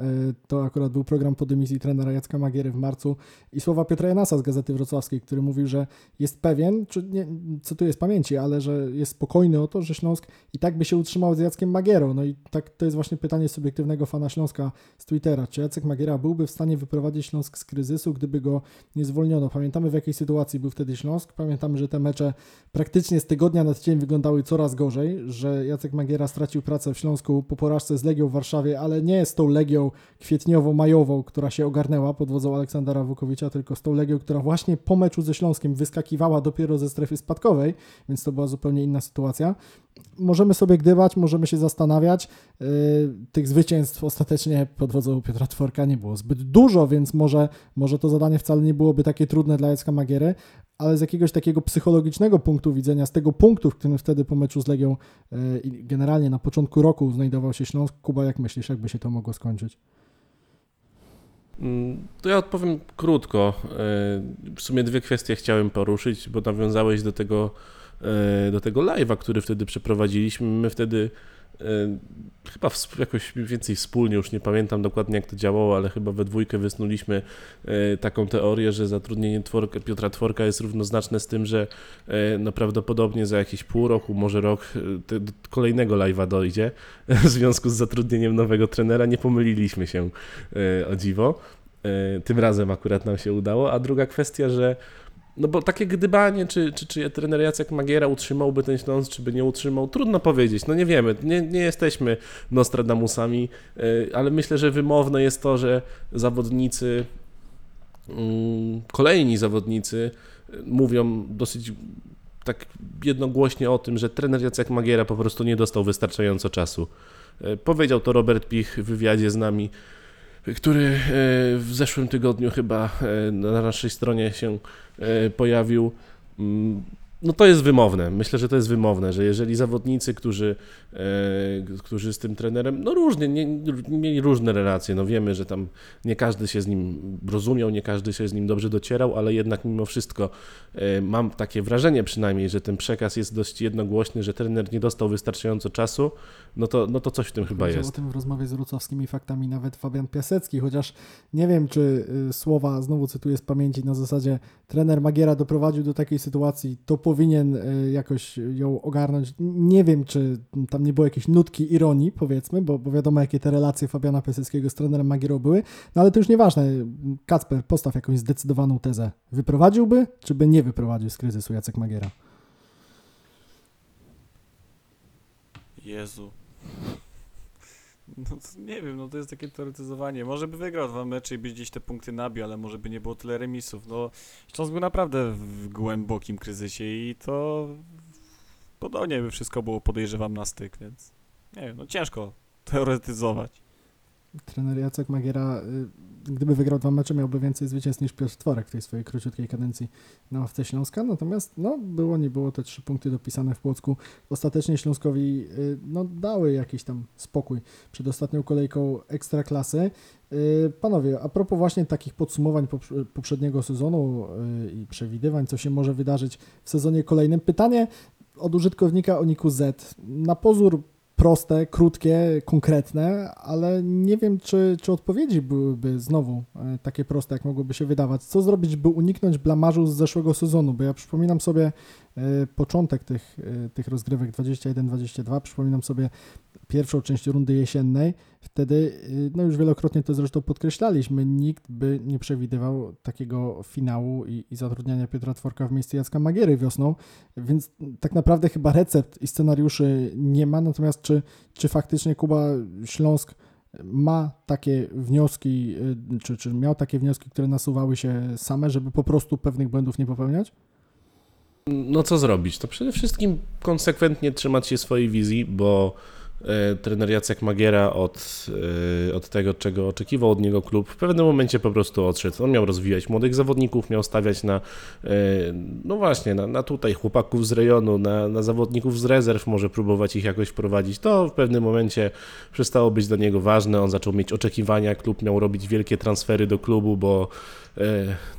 To akurat był program po dymisji trenera Jacka Magiery w marcu i słowa Piotra Janasa z Gazety Wrocławskiej, który mówił, że jest pewien, czy nie, cytuję z pamięci, ale że jest spokojny o to, że Śląsk i tak by się utrzymał z Jackiem Magierą. No i tak to jest właśnie pytanie subiektywnego fana Śląska z Twittera. Czy Jacek Magiera byłby w stanie wyprowadzić Śląsk z kryzysu, gdyby go nie zwolniono? Pamiętamy w jakiej sytuacji był wtedy Śląsk. Pamiętamy, że te mecze praktycznie z tygodnia na tydzień wyglądały coraz gorzej, że Jacek Magiera stracił pracę w Śląsku po porażce z Legią w Warszawie, ale nie z tą Legią kwietniowo-majową, która się ogarnęła pod wodzą Aleksandra Wukowicza, tylko z tą Legią, która właśnie po meczu ze Śląskiem wyskakiwała dopiero ze strefy spadkowej, więc to była zupełnie inna sytuacja. Możemy sobie gdybać, możemy się zastanawiać. Yy, tych zwycięstw ostatecznie pod wodzą Piotra Tworka nie było zbyt dużo, więc może, może to zadanie wcale nie byłoby takie trudne dla Jacka Magiery, ale z jakiegoś takiego psychologicznego punktu widzenia, z tego punktu, w którym wtedy po meczu z Legią yy, i generalnie na początku roku znajdował się Śląsk, Kuba, jak myślisz, jakby się to mogło skończyć? Mm, To ja odpowiem krótko. E, W sumie dwie kwestie chciałem poruszyć, bo nawiązałeś do tego e, do tego live'a, który wtedy przeprowadziliśmy. My wtedy e, chyba jakoś więcej wspólnie, już nie pamiętam dokładnie jak to działało, ale chyba we dwójkę wysnuliśmy e, taką teorię, że zatrudnienie Tworka, Piotra Tworka jest równoznaczne z tym, że e, no prawdopodobnie za jakieś pół roku, może rok e, do kolejnego live'a dojdzie w związku z zatrudnieniem nowego trenera. Nie pomyliliśmy się e, o dziwo. E, Tym razem akurat nam się udało. A druga kwestia, że no bo takie gdybanie, czy, czy, czy trener Jacek Magiera utrzymałby ten Śląsk, czy by nie utrzymał, trudno powiedzieć. No nie wiemy, nie, nie jesteśmy Nostradamusami, e, ale myślę, że wymowne jest to, że zawodnicy, mm, kolejni zawodnicy e, mówią dosyć tak jednogłośnie o tym, że trener Jacek Magiera po prostu nie dostał wystarczająco czasu. E, Powiedział to Robert Pich w wywiadzie z nami, który e, w zeszłym tygodniu chyba e, na naszej stronie się e, pojawił. No to jest wymowne. Myślę, że to jest wymowne, że jeżeli zawodnicy, którzy, e, którzy z tym trenerem, no różnie, nie, mieli różne relacje, no wiemy, że tam nie każdy się z nim rozumiał, nie każdy się z nim dobrze docierał, ale jednak mimo wszystko e, mam takie wrażenie przynajmniej, że ten przekaz jest dość jednogłośny, że trener nie dostał wystarczająco czasu, no to, no to coś w tym chyba jest. o tym w rozmowie z wrocławskimi faktami nawet Fabian Piasecki, chociaż nie wiem, czy y, słowa, znowu cytuję z pamięci, na zasadzie trener Magiera doprowadził do takiej sytuacji, to powinien y, jakoś ją ogarnąć. Nie wiem, czy tam nie było jakiejś nutki ironii, powiedzmy, bo, bo wiadomo, jakie te relacje Fabiana Piaseckiego z trenerem Magierą były, no ale to już nieważne. Kacper, postaw jakąś zdecydowaną tezę. Wyprowadziłby, czy by nie wyprowadził z kryzysu Jacek Magiera? Jezu. No nie wiem, no to jest takie teoretyzowanie. Może by wygrał dwa mecze i by gdzieś te punkty nabił, ale może by nie było tyle remisów. No, Śląsk był naprawdę w głębokim kryzysie i to podobnie by wszystko było, podejrzewam, na styk, więc nie wiem, no ciężko teoretyzować. Trener Jacek Magiera, y, gdyby wygrał dwa mecze, miałby więcej zwycięstw niż Piotr Tworek w tej swojej króciutkiej kadencji na ławce Śląska. Natomiast no, było, nie było te trzy punkty dopisane w Płocku. Ostatecznie Śląskowi y, no, dały jakiś tam spokój przed ostatnią kolejką Ekstraklasy. Y, Panowie, a propos właśnie takich podsumowań poprz- poprzedniego sezonu i przewidywań, co się może wydarzyć w sezonie kolejnym. Pytanie od użytkownika Oniku Z. Na pozór proste, krótkie, konkretne, ale nie wiem, czy, czy odpowiedzi byłyby znowu e, takie proste, jak mogłoby się wydawać. Co zrobić, by uniknąć blamażu z zeszłego sezonu? Bo ja przypominam sobie e, początek tych, e, tych rozgrywek 21-22, przypominam sobie pierwszą część rundy jesiennej. Wtedy, e, no już wielokrotnie to zresztą podkreślaliśmy, nikt by nie przewidywał takiego finału i, i zatrudniania Piotra Tworka w miejsce Jacka Magiery wiosną, więc tak naprawdę chyba recept i scenariuszy nie ma, natomiast czy, czy faktycznie Kuba Śląsk ma takie wnioski, y, czy, czy miał takie wnioski, które nasuwały się same, żeby po prostu pewnych błędów nie popełniać? No co zrobić? To przede wszystkim konsekwentnie trzymać się swojej wizji, bo trener Jacek Magiera od, e, od tego, czego oczekiwał od niego klub, w pewnym momencie po prostu odszedł. On miał rozwijać młodych zawodników, miał stawiać na, e, no właśnie, na, na tutaj chłopaków z rejonu, na, na zawodników z rezerw, może próbować ich jakoś wprowadzić. To w pewnym momencie przestało być dla niego ważne. On zaczął mieć oczekiwania, klub miał robić wielkie transfery do klubu, bo e,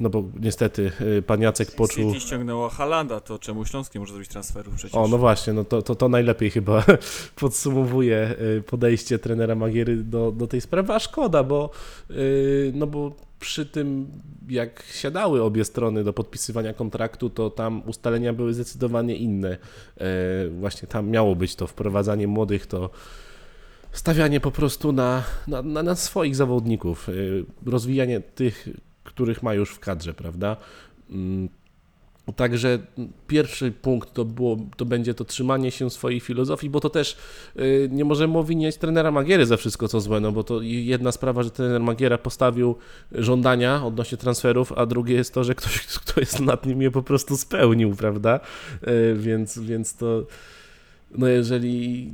no bo niestety e, pan Jacek poczuł... City ściągnęło Halanda, to czemu Śląsk nie może zrobić transferów przecież? O, no właśnie, no to, to, to najlepiej chyba podsumowuje y, podejście trenera Magiery do, do tej sprawy, a szkoda, bo, no bo przy tym, jak siadały obie strony do podpisywania kontraktu, to tam ustalenia były zdecydowanie inne. Właśnie tam miało być to wprowadzanie młodych, to stawianie po prostu na, na, na, swoich zawodników, rozwijanie tych, których ma już w kadrze, prawda? Mm, Także pierwszy punkt to, było, to będzie to trzymanie się swojej filozofii, bo to też y, nie możemy obwiniać trenera Magiery za wszystko co złe, no bo to jedna sprawa, że trener Magiera postawił żądania odnośnie transferów, a drugie jest to, że ktoś, kto jest nad nim je po prostu spełnił, prawda? Y, Więc, więc to, no jeżeli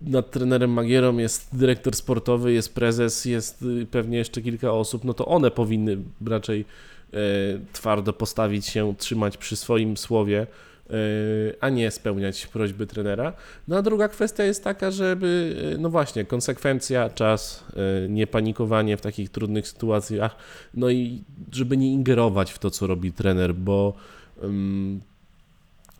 nad trenerem Magierą jest dyrektor sportowy, jest prezes, jest y, pewnie jeszcze kilka osób, no to one powinny raczej e, twardo postawić się, trzymać przy swoim słowie, e, a nie spełniać prośby trenera. No a druga kwestia jest taka, żeby, e, no właśnie, konsekwencja, czas, nie panikowanie w takich trudnych sytuacjach, no i żeby nie ingerować w to, co robi trener, bo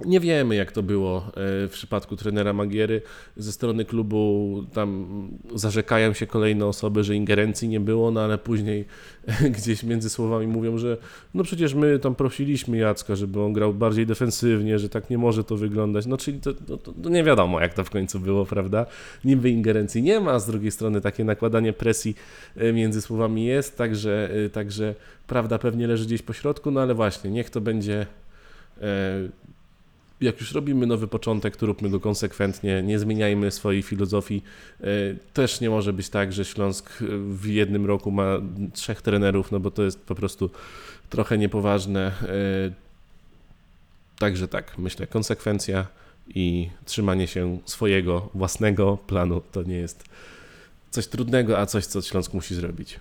Nie wiemy, jak to było e, w przypadku trenera Magiery. Ze strony klubu tam zarzekają się kolejne osoby, że ingerencji nie było, no ale później gdzieś między słowami mówią, że no przecież my tam prosiliśmy Jacka, żeby on grał bardziej defensywnie, że tak nie może to wyglądać. No czyli to, to, to nie wiadomo, jak to w końcu było, prawda? Niby ingerencji nie ma, a z drugiej strony takie nakładanie presji e, między słowami jest, także, e, także prawda pewnie leży gdzieś po środku, no ale właśnie, niech to będzie jak już robimy nowy początek, to róbmy go konsekwentnie, nie zmieniajmy swojej filozofii. E, też nie może być tak, że Śląsk w jednym roku ma trzech trenerów, no bo to jest po prostu trochę niepoważne. E, także tak, myślę, konsekwencja i trzymanie się swojego własnego planu to nie jest coś trudnego, a coś, co Śląsk musi zrobić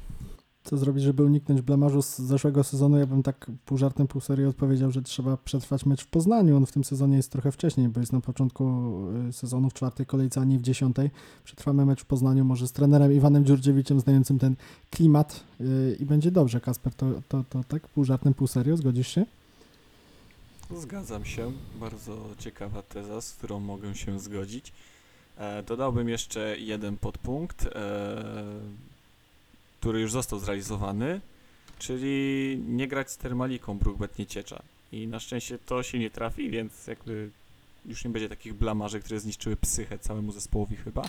co zrobić, żeby uniknąć blamarzu z zeszłego sezonu, ja bym tak pół żartem, pół serii odpowiedział, że trzeba przetrwać mecz w Poznaniu. On w tym sezonie jest trochę wcześniej, bo jest na początku y, sezonu w czwartej kolejce, a nie w dziesiątej. Przetrwamy mecz w Poznaniu może z trenerem Iwanem Dziurdziewiczem, znającym ten klimat yy, i będzie dobrze. Kasper, to, to, to tak pół żartem, pół serio, zgodzisz się? Zgadzam się. Bardzo ciekawa teza, z którą mogę się zgodzić. E, dodałbym jeszcze jeden podpunkt. E, który już został zrealizowany, czyli nie grać z termaliką Brookbet nie ciecza. I na szczęście to się nie trafi, więc jakby już nie będzie takich blamarzy, które zniszczyły psychę całemu zespołowi chyba.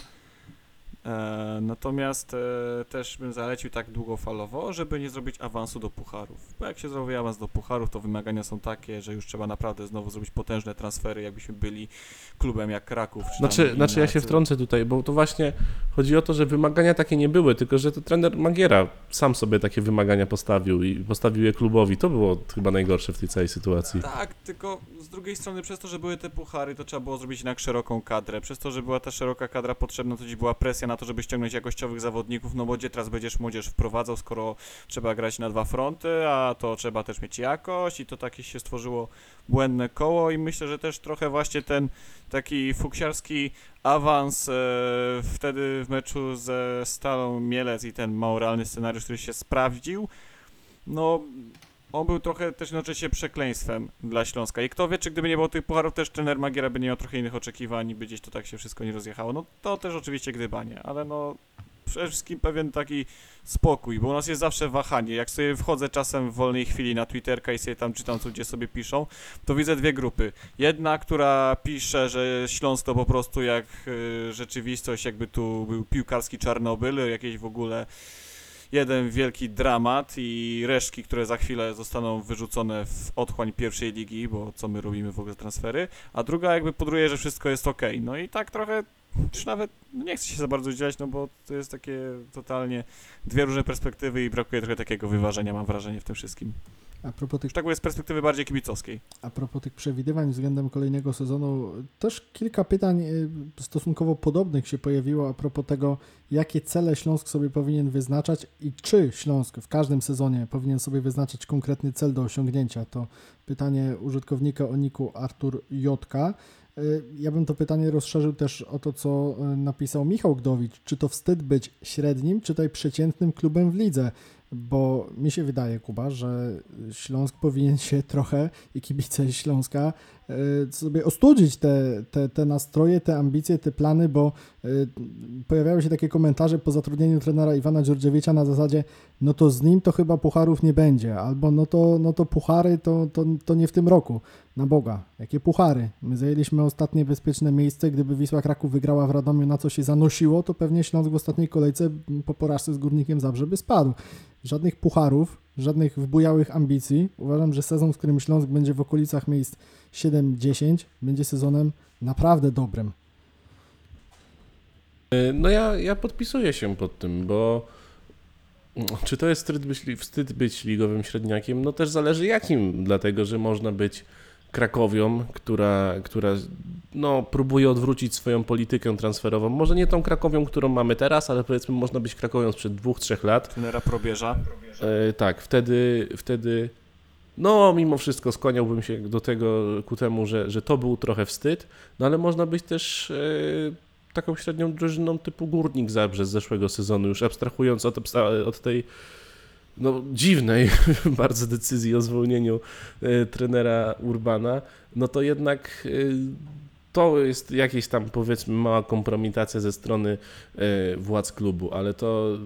E, natomiast e, też bym zalecił tak długofalowo, żeby nie zrobić awansu do pucharów. Bo jak się zrobi awans do pucharów, to wymagania są takie, że już trzeba naprawdę znowu zrobić potężne transfery, jakbyśmy byli klubem jak Kraków. Czy znaczy, znaczy ja się wtrącę tutaj, bo to właśnie chodzi o to, że wymagania takie nie były, tylko że to trener Magiera sam sobie takie wymagania postawił i postawił je klubowi. To było chyba najgorsze w tej całej sytuacji. Tak, tylko z drugiej strony przez to, że były te puchary, to trzeba było zrobić jednak szeroką kadrę. Przez to, że była ta szeroka kadra potrzebna, to dziś była presja na to, żeby ściągnąć jakościowych zawodników, no bo gdzie teraz będziesz młodzież wprowadzał, skoro trzeba grać na dwa fronty, a to trzeba też mieć jakość i to takie się stworzyło błędne koło i myślę, że też trochę właśnie ten taki fuksiarski awans e, wtedy w meczu ze Stalą Mielec i ten mało realny scenariusz, który się sprawdził, no on był trochę też jednocześnie przekleństwem dla Śląska. I kto wie, czy gdyby nie było tych pucharów, też trener Magiera by nie miał trochę innych oczekiwań i by gdzieś to tak się wszystko nie rozjechało. No to też oczywiście gdybanie, ale no przede wszystkim pewien taki spokój, bo u nas jest zawsze wahanie. Jak sobie wchodzę czasem w wolnej chwili na Twitterka i sobie tam czytam, co ludzie sobie piszą, to widzę dwie grupy. Jedna, która pisze, że Śląsk to po prostu jak y, rzeczywistość, jakby tu był piłkarski Czarnobyl, jakieś w ogóle jeden wielki dramat i resztki, które za chwilę zostaną wyrzucone w otchłań pierwszej ligi, bo co my robimy w ogóle transfery, a druga jakby podruje, że wszystko jest ok. No i tak trochę już nawet no nie chcę się za bardzo udzielać, no bo to jest takie totalnie dwie różne perspektywy i brakuje trochę takiego wyważenia, mam wrażenie, w tym wszystkim. A propos tych, Szczególnie z perspektywy bardziej kibicowskiej. A propos tych przewidywań względem kolejnego sezonu, też kilka pytań y, stosunkowo podobnych się pojawiło a propos tego, jakie cele Śląsk sobie powinien wyznaczać i czy Śląsk w każdym sezonie powinien sobie wyznaczać konkretny cel do osiągnięcia. To pytanie użytkownika o niku Artur Jotka. Y, ja bym to pytanie rozszerzył też o to, co y, napisał Michał Gdowicz. Czy to wstyd być średnim, czy tutaj przeciętnym klubem w lidze? Bo mi się wydaje, Kuba, że Śląsk powinien się trochę i kibice Śląska sobie ostudzić te, te, te nastroje, te ambicje, te plany, bo e, pojawiały się takie komentarze po zatrudnieniu trenera Iwana Dziurdziewicza na zasadzie, no to z nim to chyba pucharów nie będzie, albo no to, no to puchary to, to, to nie w tym roku. Na Boga, jakie puchary? My zajęliśmy ostatnie bezpieczne miejsce, gdyby Wisła Kraków wygrała w Radomiu, na co się zanosiło, to pewnie Śląsk w ostatniej kolejce po porażce z Górnikiem Zabrze by spadł żadnych pucharów, żadnych wbujałych ambicji. Uważam, że sezon, w którym Śląsk będzie w okolicach miejsc 7-10, będzie sezonem naprawdę dobrym. E, no ja, ja podpisuję się pod tym, bo czy to jest wstyd być, wstyd być ligowym średniakiem? No też zależy jakim, dlatego że można być Krakowią, która, która no, próbuje odwrócić swoją politykę transferową. Może nie tą Krakowią, którą mamy teraz, ale powiedzmy można być Krakowią sprzed dwóch, trzech lat. Trenera Probierza. E, tak, wtedy, wtedy no mimo wszystko skłaniałbym się do tego, ku temu, że, że to był trochę wstyd, no ale można być też e, taką średnią drużyną typu Górnik Zabrze z zeszłego sezonu, już abstrahując od, od tej no, dziwnej bardzo decyzji o zwolnieniu e, trenera Urbana, no to jednak e, to jest jakieś tam powiedzmy mała kompromitacja ze strony władz klubu, ale to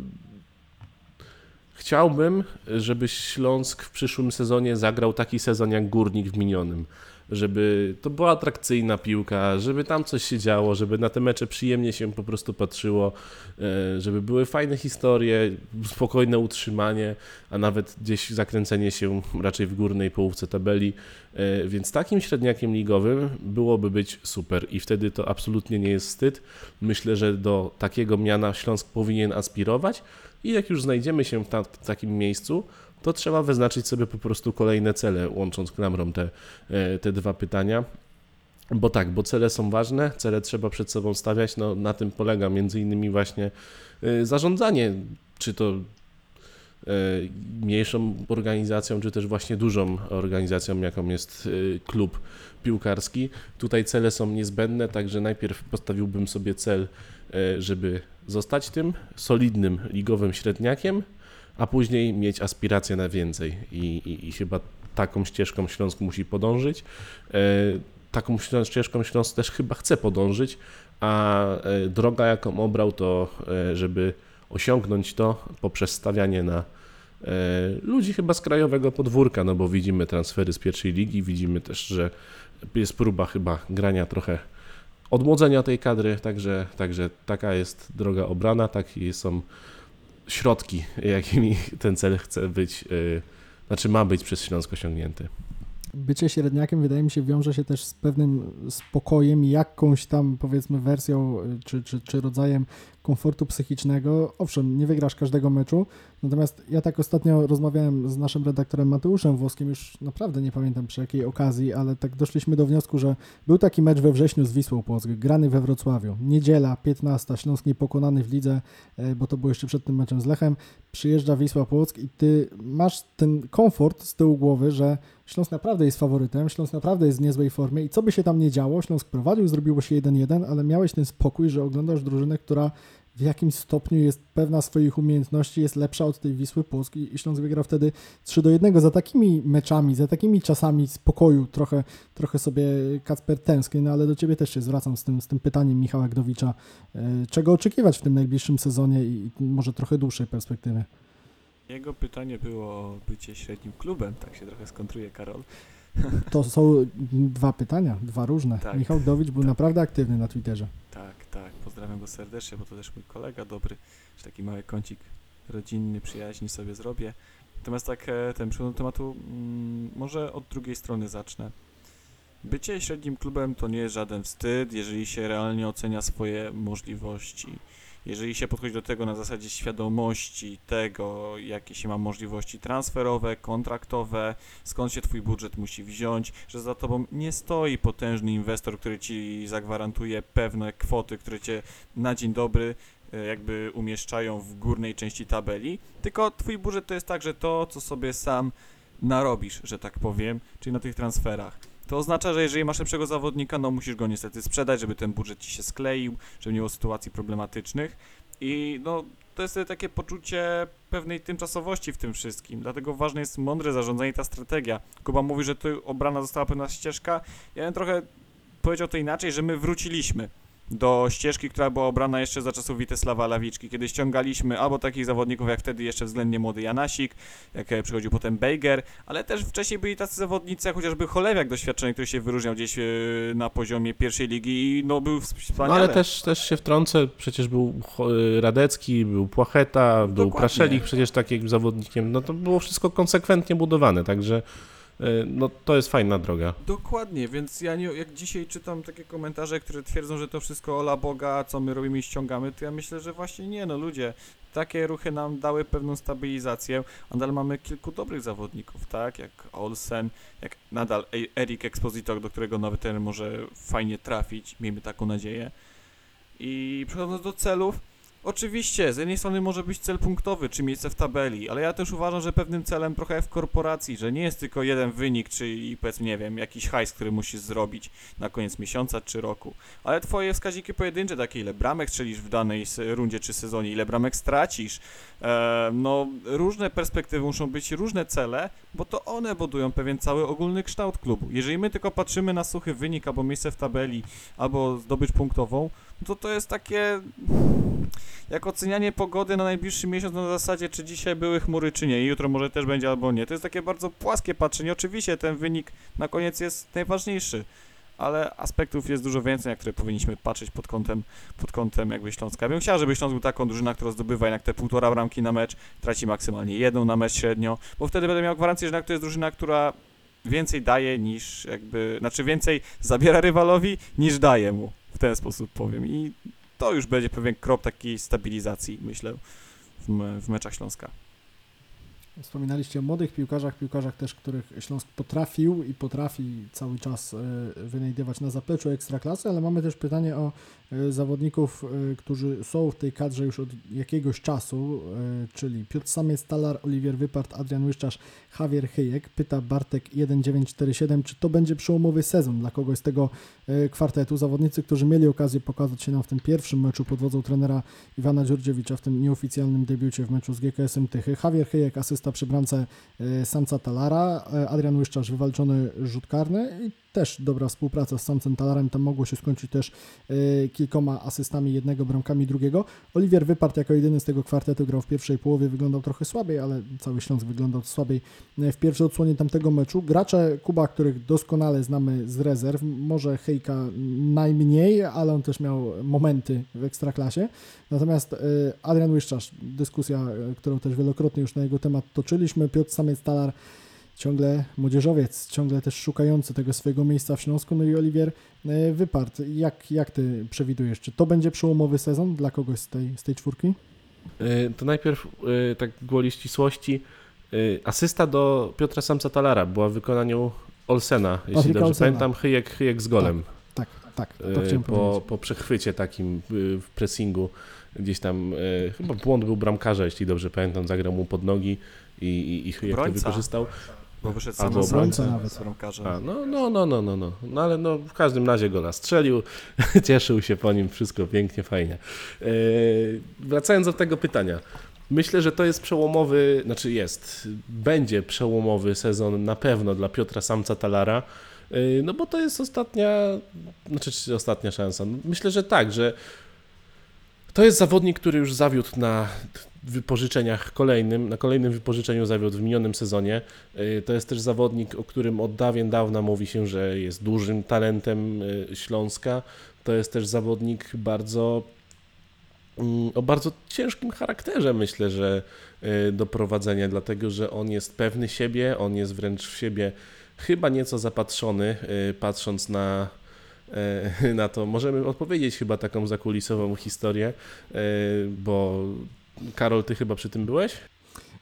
chciałbym, żeby Śląsk w przyszłym sezonie zagrał taki sezon jak Górnik w minionym. Żeby to była atrakcyjna piłka, żeby tam coś się działo, żeby na te mecze przyjemnie się po prostu patrzyło, e, żeby były fajne historie, spokojne utrzymanie, a nawet gdzieś zakręcenie się raczej w górnej połówce tabeli. E, Więc takim średniakiem ligowym byłoby być super i wtedy to absolutnie nie jest wstyd. Myślę, że do takiego miana Śląsk powinien aspirować i jak już znajdziemy się w, ta, w takim miejscu, to trzeba wyznaczyć sobie po prostu kolejne cele, łącząc klamrą te, e, te dwa pytania. Bo tak, bo cele są ważne, cele trzeba przed sobą stawiać, no na tym polega między innymi właśnie e, zarządzanie, czy to mniejszą organizacją, czy też właśnie dużą organizacją, jaką jest e, klub piłkarski. Tutaj cele są niezbędne, także najpierw postawiłbym sobie cel, e, żeby zostać tym solidnym ligowym średniakiem, a później mieć aspiracje na więcej. I, i, i chyba taką ścieżką Śląsk musi podążyć. E, Taką ścieżką Śląsk też chyba chce podążyć, a e, droga, jaką obrał, to e, żeby osiągnąć to poprzez stawianie na e, ludzi chyba z krajowego podwórka, no bo widzimy transfery z pierwszej ligi, widzimy też, że jest próba chyba grania trochę odmłodzenia tej kadry, także, także taka jest droga obrana, takie są środki, jakimi ten cel chce być, yy, znaczy ma być przez Śląsk osiągnięty. Bycie średniakiem wydaje mi się wiąże się też z pewnym spokojem, jakąś tam powiedzmy wersją y, czy, czy, czy rodzajem komfortu psychicznego. Owszem, nie wygrasz każdego meczu, natomiast ja tak ostatnio rozmawiałem z naszym redaktorem Mateuszem Włoskim, już naprawdę nie pamiętam przy jakiej okazji, ale tak doszliśmy do wniosku, że był taki mecz we wrześniu z Wisłą Płock, grany we Wrocławiu. Niedziela, 15, Śląsk niepokonany w lidze, e, bo to było jeszcze przed tym meczem z Lechem. Przyjeżdża Wisła Płock i ty masz ten komfort z tyłu głowy, że Śląsk naprawdę jest faworytem, Śląsk naprawdę jest w niezłej formie i co by się tam nie działo, Śląsk prowadził, zrobiło się 1-1, ale miałeś ten spokój, że oglądasz drużynę, która w jakimś stopniu jest pewna swoich umiejętności, jest lepsza od tej Wisły Płock i Śląsk wygrał wtedy 3 do 1. Za takimi meczami, za takimi czasami spokoju trochę, trochę sobie Kacper tęskni, no ale do Ciebie też się zwracam z tym, z tym pytaniem Michała Gdowicza, e, czego oczekiwać w tym najbliższym sezonie i może trochę dłuższej perspektywy. Jego pytanie było o bycie średnim klubem, tak się trochę skontruje Karol. To są dwa pytania, dwa różne. Tak. Michał Gdowicz był Tak. naprawdę aktywny na Twitterze. Tak, tak, pozdrawiam go serdecznie, bo to też mój kolega dobry, że taki mały kącik rodzinny, przyjaźni sobie zrobię. Natomiast tak, e, ten przegląd tematu, mm, może od drugiej strony zacznę. Bycie średnim klubem to nie jest żaden wstyd, jeżeli się realnie ocenia swoje możliwości. Jeżeli się podchodzi do tego na zasadzie świadomości tego, jakie się ma możliwości transferowe, kontraktowe, skąd się twój budżet musi wziąć, że za tobą nie stoi potężny inwestor, który ci zagwarantuje pewne kwoty, które cię na dzień dobry e, jakby umieszczają w górnej części tabeli, tylko twój budżet to jest także to, co sobie sam narobisz, że tak powiem, czyli na tych transferach. To oznacza, że jeżeli masz lepszego zawodnika, no musisz go niestety sprzedać, żeby ten budżet ci się skleił, żeby nie było sytuacji problematycznych. I no to jest takie poczucie pewnej tymczasowości w tym wszystkim, dlatego ważne jest mądre zarządzanie i ta strategia. Kuba mówi, że tu obrana została pewna ścieżka, ja bym trochę powiedział to inaczej, że my wróciliśmy do ścieżki, która była obrana jeszcze za czasów Witesława Lawiczki, kiedy ściągaliśmy albo takich zawodników jak wtedy jeszcze względnie młody Janasik, jak e, przychodził potem Bejger, ale też wcześniej byli tacy zawodnicy jak chociażby Cholewiak doświadczony, który się wyróżniał gdzieś e, na poziomie pierwszej ligi i no był No wspaniały. ale też, też się wtrącę, przecież był Cho- był był Płacheta, był Dokładnie. Praszelik przecież takim zawodnikiem, no to było wszystko konsekwentnie budowane, także e, no to jest fajna droga. Dokładnie, więc ja nie, jak dzisiaj czytam takie komentarze, które twierdzą, że to wszystko ola Boga, co my robimy i ściągamy, to ja myślę, że właśnie nie, no ludzie, takie ruchy nam dały pewną stabilizację, nadal mamy kilku dobrych zawodników, tak, jak Olsen, jak nadal E- Erik Expositor, do którego nowy trener może fajnie trafić, miejmy taką nadzieję. I przechodząc do celów, Oczywiście, z jednej strony może być cel punktowy, czy miejsce w tabeli, ale ja też uważam, że pewnym celem trochę w korporacji, że nie jest tylko jeden wynik, czy powiedzmy, nie wiem, jakiś hajs, który musisz zrobić na koniec miesiąca czy roku, ale twoje wskaźniki pojedyncze, takie ile bramek strzelisz w danej rundzie czy sezonie, ile bramek stracisz, e, no różne perspektywy muszą być, różne cele, bo to one budują pewien cały ogólny kształt klubu. Jeżeli my tylko patrzymy na suchy wynik, albo miejsce w tabeli, albo zdobycz punktową, to to jest takie jak ocenianie pogody na najbliższy miesiąc na zasadzie, czy dzisiaj były chmury, czy nie, i jutro może też będzie albo nie. To jest takie bardzo płaskie patrzenie. Oczywiście ten wynik na koniec jest najważniejszy, ale aspektów jest dużo więcej, na które powinniśmy patrzeć pod kątem, pod kątem jakby Śląska. Ja bym chciał, żeby Śląsk był taką drużyną, która zdobywa jednak te półtora bramki na mecz, traci maksymalnie jedną na mecz średnio, bo wtedy będę miał gwarancję, że jednak to jest drużyna, która więcej daje niż jakby, znaczy więcej zabiera rywalowi niż daje mu, ten sposób powiem. I to już będzie pewien krok takiej stabilizacji, myślę, w, w meczach Śląska. Wspominaliście o młodych piłkarzach, piłkarzach też, których Śląsk potrafił i potrafi cały czas e, wynajdywać na zapleczu ekstraklasy, ale mamy też pytanie o zawodników, e, którzy są w tej kadrze już od jakiegoś czasu, e, czyli Piotr Samiec, Talar, Oliwier Wypart, Adrian Łyszczarz, Javier Hyjek. Pyta Bartek 1947, czy to będzie przełomowy sezon dla kogoś z tego e, kwartetu. Zawodnicy, którzy mieli okazję pokazać się nam w tym pierwszym meczu pod wodzą trenera Iwana Dziurdziewicza w tym nieoficjalnym debiucie w meczu z GKS-em Tychy. Javier Hyjek, asysta przy bramce e, Samca Talara, e, Adrian Łyszczarz, wywalczony rzut karny też dobra współpraca z Samcem Talarem, tam mogło się skończyć też e, kilkoma asystami jednego, bramkami drugiego. Oliwier Wypart jako jedyny z tego kwartetu grał w pierwszej połowie, wyglądał trochę słabiej, ale cały Śląsk wyglądał słabiej e, w pierwszej odsłonie tamtego meczu. Gracze Kuba, których doskonale znamy z rezerw, może Hejka najmniej, ale on też miał momenty w Ekstraklasie. Natomiast e, Adrian Łyszczarz, dyskusja, którą też wielokrotnie już na jego temat toczyliśmy, Piotr Samiec-Talar, ciągle młodzieżowiec, ciągle też szukający tego swojego miejsca w Śląsku, no i Oliwier e, Wypart. Jak, jak Ty przewidujesz, czy to będzie przełomowy sezon dla kogoś z tej, z tej czwórki? Y, To najpierw y, tak gwoli ścisłości. Asysta do Piotra Samca Talara była w wykonaniu Olsena, jeśli Patryka dobrze Olsena. pamiętam, Hyjek, Hyjek z golem. Tak, tak, to y, chciałem po, powiedzieć. po przechwycie takim w pressingu. Gdzieś tam, chyba błąd był bramkarza, jeśli dobrze pamiętam, zagrał mu pod nogi i, i, i Hyjek to Obrońca. wykorzystał. Bo wyszedł Albo sam z obrońca nawet. A, no, no, no, no, no, no. No ale no, w każdym razie go nastrzelił, cieszył się po nim, wszystko pięknie, fajnie. Yy, wracając do tego pytania. Myślę, że to jest przełomowy, znaczy jest, będzie przełomowy sezon na pewno dla Piotra Samca Talara, yy, no bo to jest ostatnia, znaczy czy ostatnia szansa. Myślę, że tak, że to jest zawodnik, który już zawiódł na wypożyczeniach kolejnym, na kolejnym wypożyczeniu zawiódł w minionym sezonie. Y, To jest też zawodnik, o którym od dawien dawna mówi się, że jest dużym talentem y, Śląska. To jest też zawodnik bardzo mm, o bardzo ciężkim charakterze, myślę, że y, do prowadzenia, dlatego że on jest pewny siebie, on jest wręcz w siebie chyba nieco zapatrzony, patrząc na, na to. Możemy odpowiedzieć chyba taką zakulisową historię, y, bo Karol, ty chyba przy tym byłeś?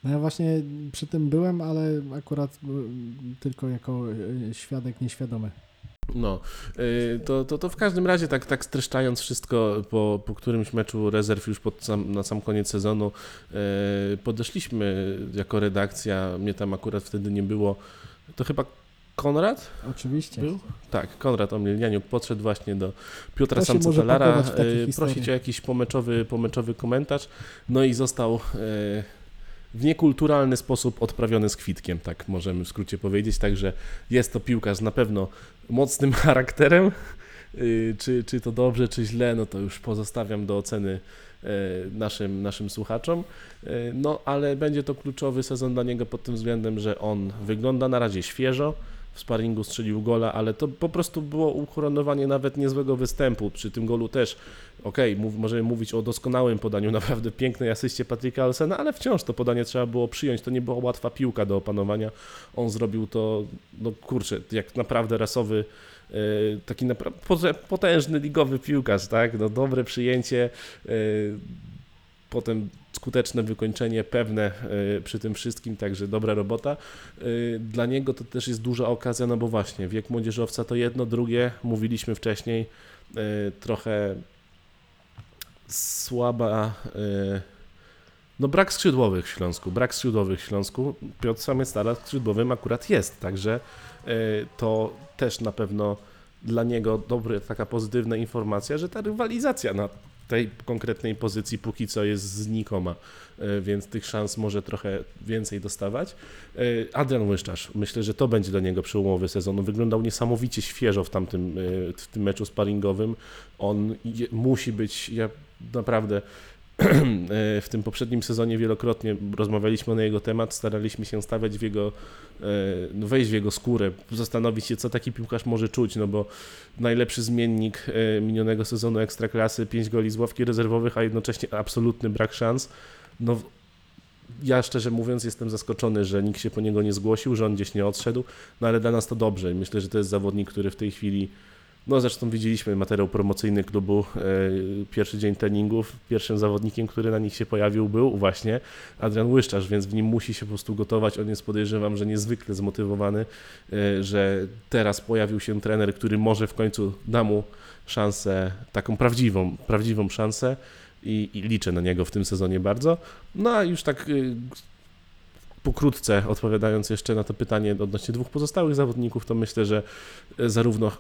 No ja właśnie przy tym byłem, ale akurat y, tylko jako świadek nieświadomy. No, to, to, to w każdym razie, tak, tak streszczając wszystko, po, po którymś meczu rezerw już pod sam, na sam koniec sezonu, podeszliśmy jako redakcja, mnie tam akurat wtedy nie było, to chyba Konrad? Oczywiście. był? Tak, Konrad Omilnianiuk podszedł właśnie do Piotra y, historie. prosić o jakiś pomeczowy, pomeczowy komentarz, no i został y, w niekulturalny sposób odprawiony z kwitkiem, tak możemy w skrócie powiedzieć, także jest to piłkarz na pewno mocnym charakterem, Y, czy, czy to dobrze, czy źle, no to już pozostawiam do oceny naszym, naszym słuchaczom, no ale będzie to kluczowy sezon dla niego pod tym względem, że on wygląda na razie świeżo, w sparingu strzelił gola, ale to po prostu było ukoronowanie nawet niezłego występu. Przy tym golu też, okej, mów, możemy mówić o doskonałym podaniu, naprawdę pięknej asyście Patryka Olsena, ale wciąż to podanie trzeba było przyjąć. To nie była łatwa piłka do opanowania. On zrobił to, no kurczę, jak naprawdę rasowy, e, taki naprawdę potężny ligowy piłkarz, tak? No, dobre przyjęcie, e, potem skuteczne wykończenie, pewne e, przy tym wszystkim, także dobra robota. Y, Dla niego to też jest duża okazja, no bo właśnie wiek młodzieżowca to jedno, drugie, mówiliśmy wcześniej, y, trochę słaba. e, No brak skrzydłowych w Śląsku, brak skrzydłowych w Śląsku. Piotr Samestala skrzydłowym akurat jest, także e, to też na pewno dla niego dobry, taka pozytywna informacja, że ta rywalizacja na tej konkretnej pozycji póki co jest znikoma, e, więc tych szans może trochę więcej dostawać. E, Adrian Łyszczarz, myślę, że to będzie dla niego przełomowy sezon. On wyglądał niesamowicie świeżo w tamtym e, w tym meczu sparingowym. On musi być, ja naprawdę w tym poprzednim sezonie wielokrotnie rozmawialiśmy na jego temat, staraliśmy się stawiać w jego, e, no wejść w jego skórę, zastanowić się, co taki piłkarz może czuć, no bo najlepszy zmiennik e, minionego sezonu Ekstraklasy, 5 goli z ławki rezerwowych, a jednocześnie absolutny brak szans. No, ja szczerze mówiąc jestem zaskoczony, że nikt się po niego nie zgłosił, że on gdzieś nie odszedł, no ale dla nas to dobrze. Myślę, że to jest zawodnik, który w tej chwili no zresztą widzieliśmy materiał promocyjny klubu, e, pierwszy dzień treningów. Pierwszym zawodnikiem, który na nich się pojawił był właśnie Adrian Łyszczarz, więc w nim musi się po prostu gotować. On jest podejrzewam, że niezwykle zmotywowany, e, że teraz pojawił się trener, który może w końcu da mu szansę, taką prawdziwą, prawdziwą szansę i, i liczę na niego w tym sezonie bardzo. No a już tak y, pokrótce odpowiadając jeszcze na to pytanie odnośnie dwóch pozostałych zawodników, to myślę, że e, zarówno e,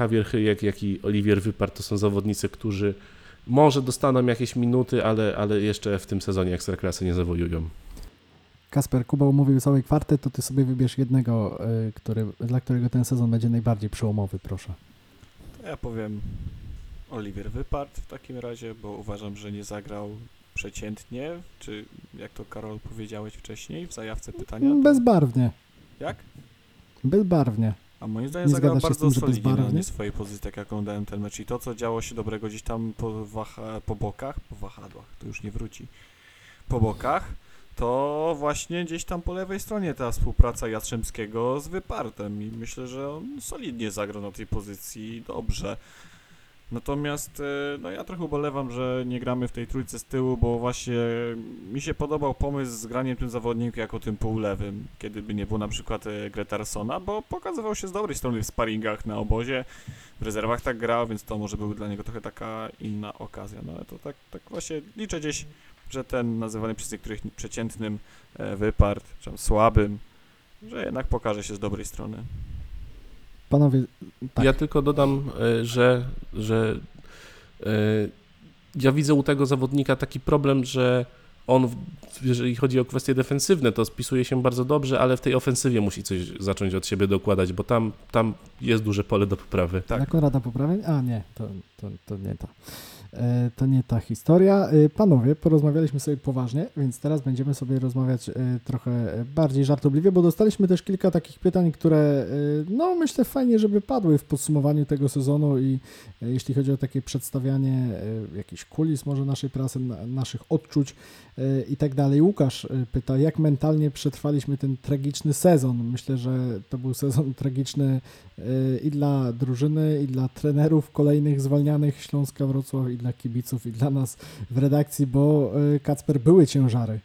Javier Hyjek, jak i Olivier Wypart to są zawodnicy, którzy może dostaną jakieś minuty, ale, ale jeszcze w tym sezonie Ekstraklasy nie zawojują. Kasper, Kuba umówił cały kwartet, to ty sobie wybierz jednego, y, który, dla którego ten sezon będzie najbardziej przełomowy, proszę. To ja powiem Oliwier Wypart w takim razie, bo uważam, że nie zagrał przeciętnie, czy jak to Karol powiedziałeś wcześniej w zajawce pytania. to- Bezbarwnie, Jak? bezbarwnie. A moim zdaniem Nie zagrał bardzo tym, solidnie na nie swojej pozycji, tak jak oglądałem ten mecz i to, co działo się dobrego gdzieś tam po, waha, po bokach, po wahadłach, to już nie wróci, po bokach, to właśnie gdzieś tam po lewej stronie ta współpraca Jastrzębskiego z Wypartem i myślę, że on solidnie zagrał na tej pozycji, dobrze. Natomiast e, no ja trochę ubolewam, że nie gramy w tej trójce z tyłu, bo właśnie mi się podobał pomysł z graniem tym zawodnikiem jako tym półlewym, kiedy by nie było na przykład e, Gretarsona, bo pokazywał się z dobrej strony w sparingach na obozie, w rezerwach tak grał, więc to może była dla niego trochę taka inna okazja. No ale to tak, tak właśnie liczę gdzieś, że ten nazywany przez niektórych przeciętnym e, wypart, czy słabym, że jednak pokaże się z dobrej strony. Panowie, tak, Ja tylko dodam, e, że, że e, ja widzę u tego zawodnika taki problem, że on, jeżeli chodzi o kwestie defensywne, to spisuje się bardzo dobrze, ale w tej ofensywie musi coś zacząć od siebie dokładać, bo tam, tam jest duże pole do poprawy. Tak. na Konrada poprawień? A nie, to, to, to nie ta. E, To nie ta historia. E, Panowie, porozmawialiśmy sobie poważnie, więc teraz będziemy sobie rozmawiać e, trochę bardziej żartobliwie, bo dostaliśmy też kilka takich pytań, które no myślę fajnie, żeby padły w podsumowaniu tego sezonu i jeśli chodzi o takie przedstawianie jakichś kulis może naszej prasy, na- naszych odczuć i tak dalej. Łukasz pyta, jak mentalnie przetrwaliśmy ten tragiczny sezon? Myślę, że to był sezon tragiczny i dla drużyny, i dla trenerów kolejnych zwalnianych Śląska Wrocław, i dla kibiców, i dla nas w redakcji, bo y, Kacper były ciężary.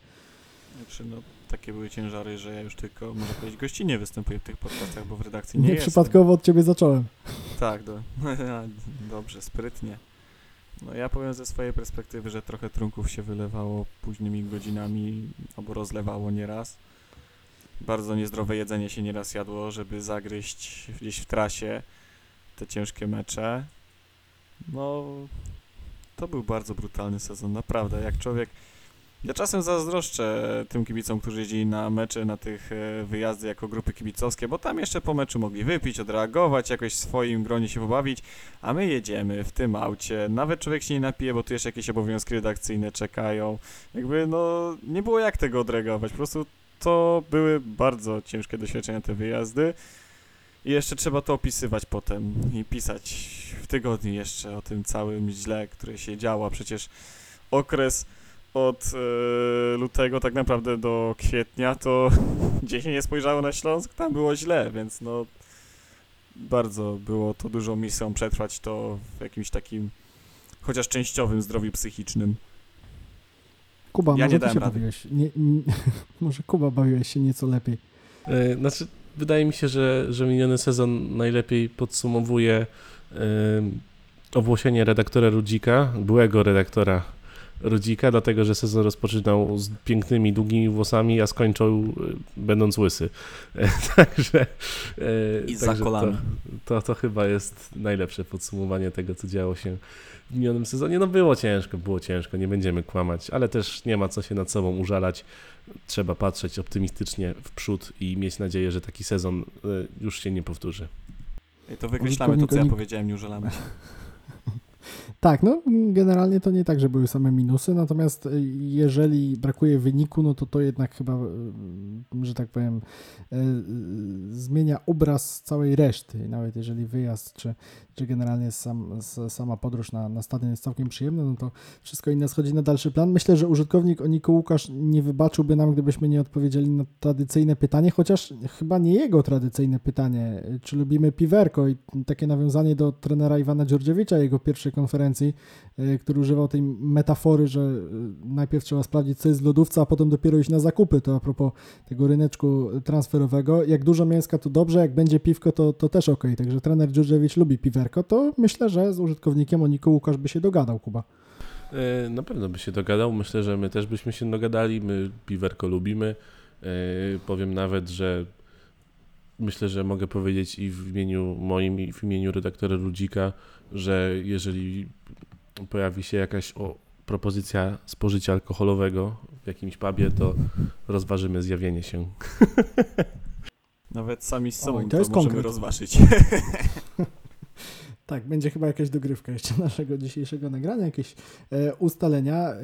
Znaczy, no, takie były ciężary, że ja już tylko, można powiedzieć, gościnnie występuję w tych podcastach, bo w redakcji nie, Nie, jestem. przypadkowo od ciebie zacząłem. Tak, do, dobrze, sprytnie. No ja powiem ze swojej perspektywy, że trochę trunków się wylewało późnymi godzinami, albo rozlewało nieraz. Bardzo niezdrowe jedzenie się nieraz jadło, żeby zagryźć gdzieś w trasie te ciężkie mecze. No, to był bardzo brutalny sezon, naprawdę. Jak człowiek. Ja czasem zazdroszczę tym kibicom, którzy jeździli na mecze, na tych e, wyjazdy jako grupy kibicowskie, bo tam jeszcze po meczu mogli wypić, odreagować, jakoś w swoim gronie się pobawić, a my jedziemy w tym aucie. Nawet człowiek się nie napije, bo tu jeszcze jakieś obowiązki redakcyjne czekają. Jakby, no, nie było jak tego odreagować. Po prostu to były bardzo ciężkie doświadczenia, te wyjazdy. I jeszcze trzeba to opisywać potem i pisać w tygodniu jeszcze o tym całym źle, które się działo. Przecież okres od e, lutego tak naprawdę do kwietnia to gdzie się nie spojrzało na Śląsk, tam było źle, więc no bardzo było to dużą misją przetrwać to w jakimś takim chociaż częściowym zdrowiu psychicznym. Kuba, Ja może nie ty dałem się rady. bawiłeś. Nie, nie, może Kuba bawiłeś się nieco lepiej. E, Znaczy, wydaje mi się, że, że miniony sezon najlepiej podsumowuje em, owłosienie redaktora Rudzika, byłego redaktora Rudzika, dlatego że sezon rozpoczynał z pięknymi, długimi włosami, a skończył y, będąc łysy. E, Także, e, I za także. To, to, to chyba jest najlepsze podsumowanie tego, co działo się w minionym sezonie. No było ciężko, było ciężko, nie będziemy kłamać, ale też nie ma co się nad sobą użalać. Trzeba patrzeć optymistycznie w przód i mieć nadzieję, że taki sezon y, już się nie powtórzy. I to wykreślamy to, co ja powiedziałem, nie użalamy. Tak, no generalnie to nie tak, że były same minusy, natomiast y, jeżeli brakuje wyniku, no to to jednak chyba, y, że tak powiem, zmienia obraz całej reszty. Nawet jeżeli wyjazd, czy, czy generalnie sam, sama podróż na, na stadion jest całkiem przyjemna, no to wszystko inne schodzi na dalszy plan. Myślę, że użytkownik Oniko Łukasz nie wybaczyłby nam, gdybyśmy nie odpowiedzieli na tradycyjne pytanie, chociaż chyba nie jego tradycyjne pytanie, czy lubimy piwerko i takie nawiązanie do trenera Iwana Dziordziewicza, jego pierwszej konferencji, y, który używał tej metafory, że y, najpierw trzeba sprawdzić, co jest w lodówce, a potem dopiero iść na zakupy. To a propos tego ryneczku transferowego. Jak dużo mięska, to dobrze, jak będzie piwko, to, to też ok. Także trener Dziordziewicz lubi piwerko, to myślę, że z użytkownikiem Oniko Łukasz by się dogadał, Kuba. E, Na pewno by się dogadał. Myślę, że my też byśmy się dogadali. My piwerko lubimy. E, Powiem nawet, że myślę, że mogę powiedzieć i w imieniu moim, i w imieniu redaktora Ludzika, że jeżeli pojawi się jakaś o, propozycja spożycia alkoholowego w jakimś pubie, to rozważymy zjawienie się. Nawet sami z sobą Oj, to, to jest możemy konkret. rozważyć. Tak, będzie chyba jakaś dogrywka jeszcze naszego dzisiejszego nagrania, jakieś e, ustalenia. E,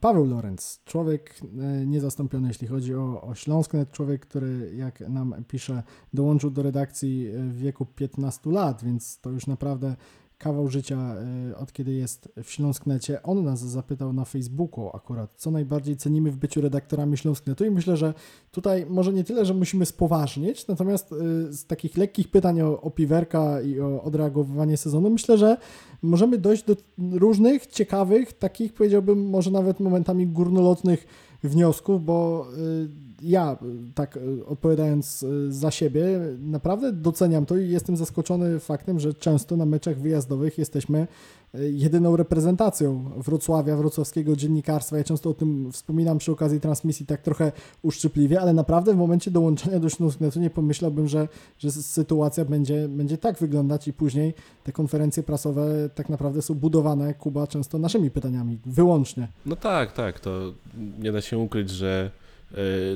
Paweł Lorenz, człowiek e, niezastąpiony, jeśli chodzi o, o Śląsknet, człowiek, który, jak nam pisze, dołączył do redakcji e, w wieku 15 lat, więc to już naprawdę kawał życia, e, od kiedy jest w Śląsknecie. On nas zapytał na Facebooku akurat, co najbardziej cenimy w byciu redaktorami Śląsknetu i myślę, że tutaj może nie tyle, że musimy spoważnieć, natomiast y, z takich lekkich pytań o, o piwerka i o odreagowywanie sezonu, myślę, że możemy dojść do różnych, ciekawych, takich powiedziałbym może nawet momentami górnolotnych wniosków, bo y, ja, y, tak y, odpowiadając y, za siebie, naprawdę doceniam to i jestem zaskoczony faktem, że często na meczach wyjazdowych jesteśmy jedyną reprezentacją Wrocławia, wrocławskiego dziennikarstwa. Ja często o tym wspominam przy okazji transmisji tak trochę uszczypliwie, ale naprawdę w momencie dołączenia do Śląsknetu nie pomyślałbym, że, że sytuacja będzie, będzie tak wyglądać i później te konferencje prasowe tak naprawdę są budowane, Kuba, często naszymi pytaniami, wyłącznie. No tak, tak, to nie da się ukryć, że e,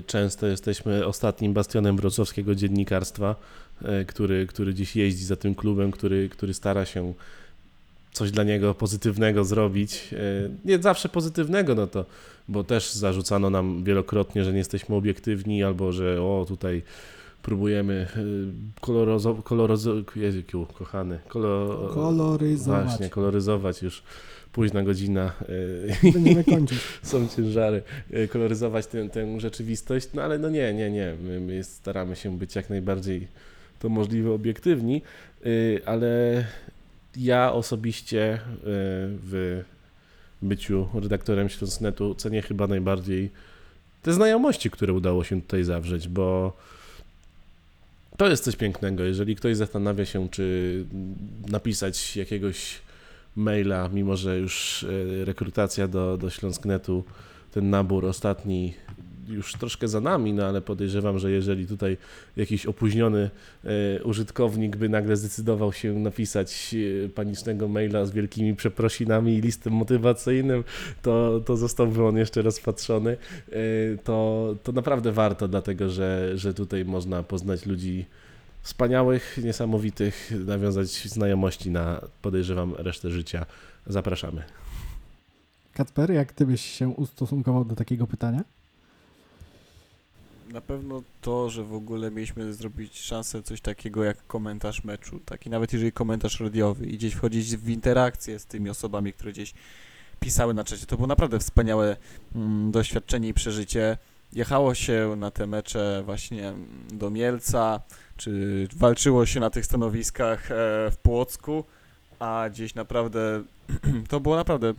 często jesteśmy ostatnim bastionem wrocławskiego dziennikarstwa, e, który, który dziś jeździ za tym klubem, który, który stara się coś dla niego pozytywnego zrobić. E, Nie zawsze pozytywnego, no to, bo też zarzucano nam wielokrotnie, że nie jesteśmy obiektywni, albo że o tutaj próbujemy e, kolorozo, kolorozo, Jezu, kochany, kolor, Koloryzować. Właśnie, koloryzować już późna godzina. e, Będziemy kończyć. są ciężary, e, koloryzować tę, tę rzeczywistość, no ale no nie, nie, nie, my, my staramy się być jak najbardziej to możliwe obiektywni, y, ale ja osobiście w byciu redaktorem Śląsknetu cenię chyba najbardziej te znajomości, które udało się tutaj zawrzeć, bo to jest coś pięknego. Jeżeli ktoś zastanawia się, czy napisać jakiegoś maila, mimo że już e, rekrutacja do, do Śląsknetu, ten nabór ostatni już troszkę za nami, no ale podejrzewam, że jeżeli tutaj jakiś opóźniony e, użytkownik by nagle zdecydował się napisać e, panicznego maila z wielkimi przeprosinami i listem motywacyjnym, to, to zostałby on jeszcze rozpatrzony. To, to naprawdę warto, dlatego że, że tutaj można poznać ludzi wspaniałych, niesamowitych, nawiązać znajomości na, podejrzewam, resztę życia. Zapraszamy. Kacper, jak ty byś się ustosunkował do takiego pytania? Na pewno to, że w ogóle mieliśmy zrobić szansę coś takiego jak komentarz meczu, taki nawet jeżeli komentarz radiowy i gdzieś wchodzić w interakcję z tymi osobami, które gdzieś pisały na czacie, to było naprawdę wspaniałe mm, doświadczenie i przeżycie. Jechało się na te mecze właśnie do Mielca, czy walczyło się na tych stanowiskach e, w Płocku, a gdzieś naprawdę to było naprawdę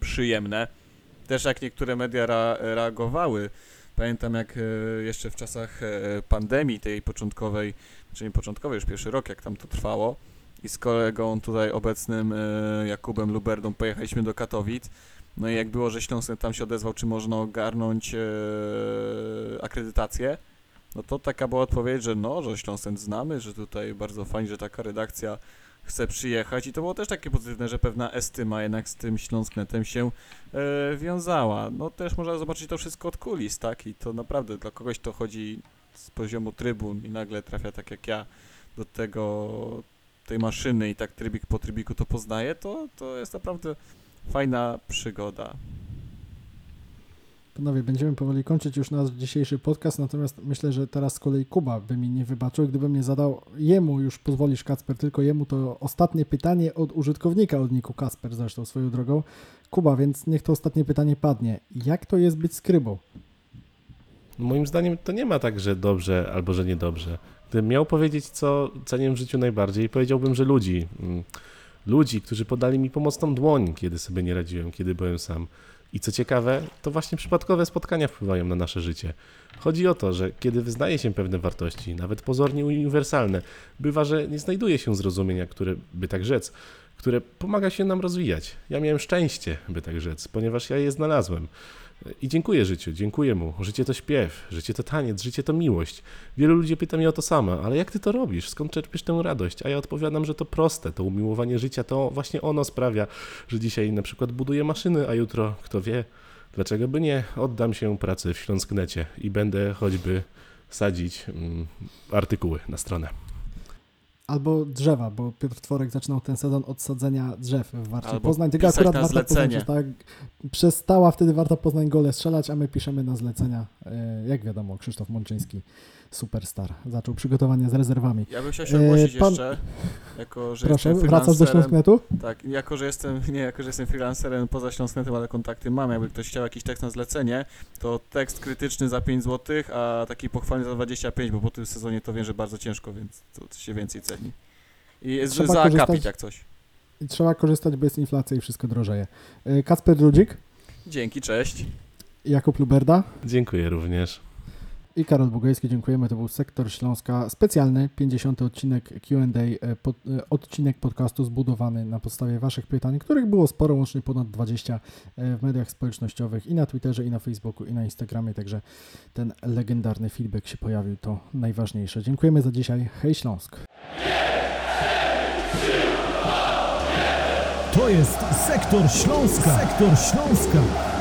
przyjemne. Też jak niektóre media reagowały, Pamiętam jak e, jeszcze w czasach e, pandemii tej początkowej, czyli początkowej, już pierwszy rok jak tam to trwało, i z kolegą tutaj obecnym Jakubem Luberdą pojechaliśmy do Katowic. No i jak było, że Śląsk tam się odezwał, czy można ogarnąć e, akredytację, no to taka była odpowiedź, że no, że Śląsk znamy, że tutaj bardzo fajnie, że taka redakcja chce przyjechać i to było też takie pozytywne, że pewna estyma jednak z tym Śląsknetem się e, wiązała. No też można zobaczyć to wszystko od kulis, tak? I to naprawdę dla kogoś, kto chodzi z poziomu trybun i nagle trafia tak jak ja do tego, tej maszyny i tak trybik po trybiku to poznaje, to, to jest naprawdę fajna przygoda. Panowie, będziemy powoli kończyć już nasz dzisiejszy podcast, natomiast myślę, że teraz z kolei Kuba by mi nie wybaczył, gdybym nie zadał jemu, już pozwolisz Kacper, tylko jemu to ostatnie pytanie od użytkownika od Niku Kasper zresztą swoją drogą. Kuba, więc niech to ostatnie pytanie padnie. Jak to jest być skrybą? Moim zdaniem to nie ma tak, że dobrze albo że niedobrze. Gdybym miał powiedzieć, co cenię w życiu najbardziej, powiedziałbym, że ludzi. Ludzi, którzy podali mi pomocną dłoń, kiedy sobie nie radziłem, kiedy byłem sam. I co ciekawe, to właśnie przypadkowe spotkania wpływają na nasze życie. Chodzi o to, że kiedy wyznaje się pewne wartości, nawet pozornie uniwersalne, bywa, że nie znajduje się zrozumienia, które, by tak rzec, które pomaga się nam rozwijać. Ja miałem szczęście, by tak rzec, ponieważ ja je znalazłem. I dziękuję życiu, dziękuję mu. Życie to śpiew, życie to taniec, życie to miłość. Wielu ludzi pyta mnie o to samo, ale jak ty to robisz? Skąd czerpiesz tę radość? A ja odpowiadam, że to proste. To umiłowanie życia to właśnie ono sprawia, że dzisiaj na przykład buduję maszyny, a jutro, kto wie, dlaczego by nie, oddam się pracy w Śląsknecie i będę choćby sadzić mm, artykuły na stronę. Albo drzewa, bo Piotr Tworek zaczynał ten sezon od sadzenia drzew w Warcie Albo Poznań. Tylko akurat Warta Poznań zlecenie. przestała, przestała wtedy Warta Poznań gole strzelać, a my piszemy na zlecenia. E, Jak wiadomo, Krzysztof Mączyński, superstar, zaczął przygotowania z rezerwami. Ja bym chciał się E, ogłosić pan- jeszcze, jako że Proszę, jestem wracasz do Śląsknetu? Tak, jako że jestem, nie, jako że jestem freelancerem poza Śląsknetem, ale kontakty mam, jakby ktoś chciał jakiś tekst na zlecenie, to tekst krytyczny za 5 zł, a taki pochwalny za 25, bo po tym sezonie to wiem, że bardzo ciężko, więc to, to się więcej ceni. I jest Trzeba za korzystać- akapit jak coś. Trzeba korzystać, bo jest inflacja i wszystko drożeje. E, Kacper Drudzik, Dzięki, cześć. Jakub Luberda Dziękuję również. I Karol Bugajski. Dziękujemy. To był Sektor Śląska, specjalny 50. odcinek Q&A, e, pod, e, odcinek podcastu zbudowany na podstawie Waszych pytań, których było sporo, łącznie ponad 20 e, w mediach społecznościowych i na Twitterze, i na Facebooku, i na Instagramie, także ten legendarny feedback się pojawił, to najważniejsze. Dziękujemy za dzisiaj. Hej Śląsk! To jest Sektor Śląska. Sektor Śląska.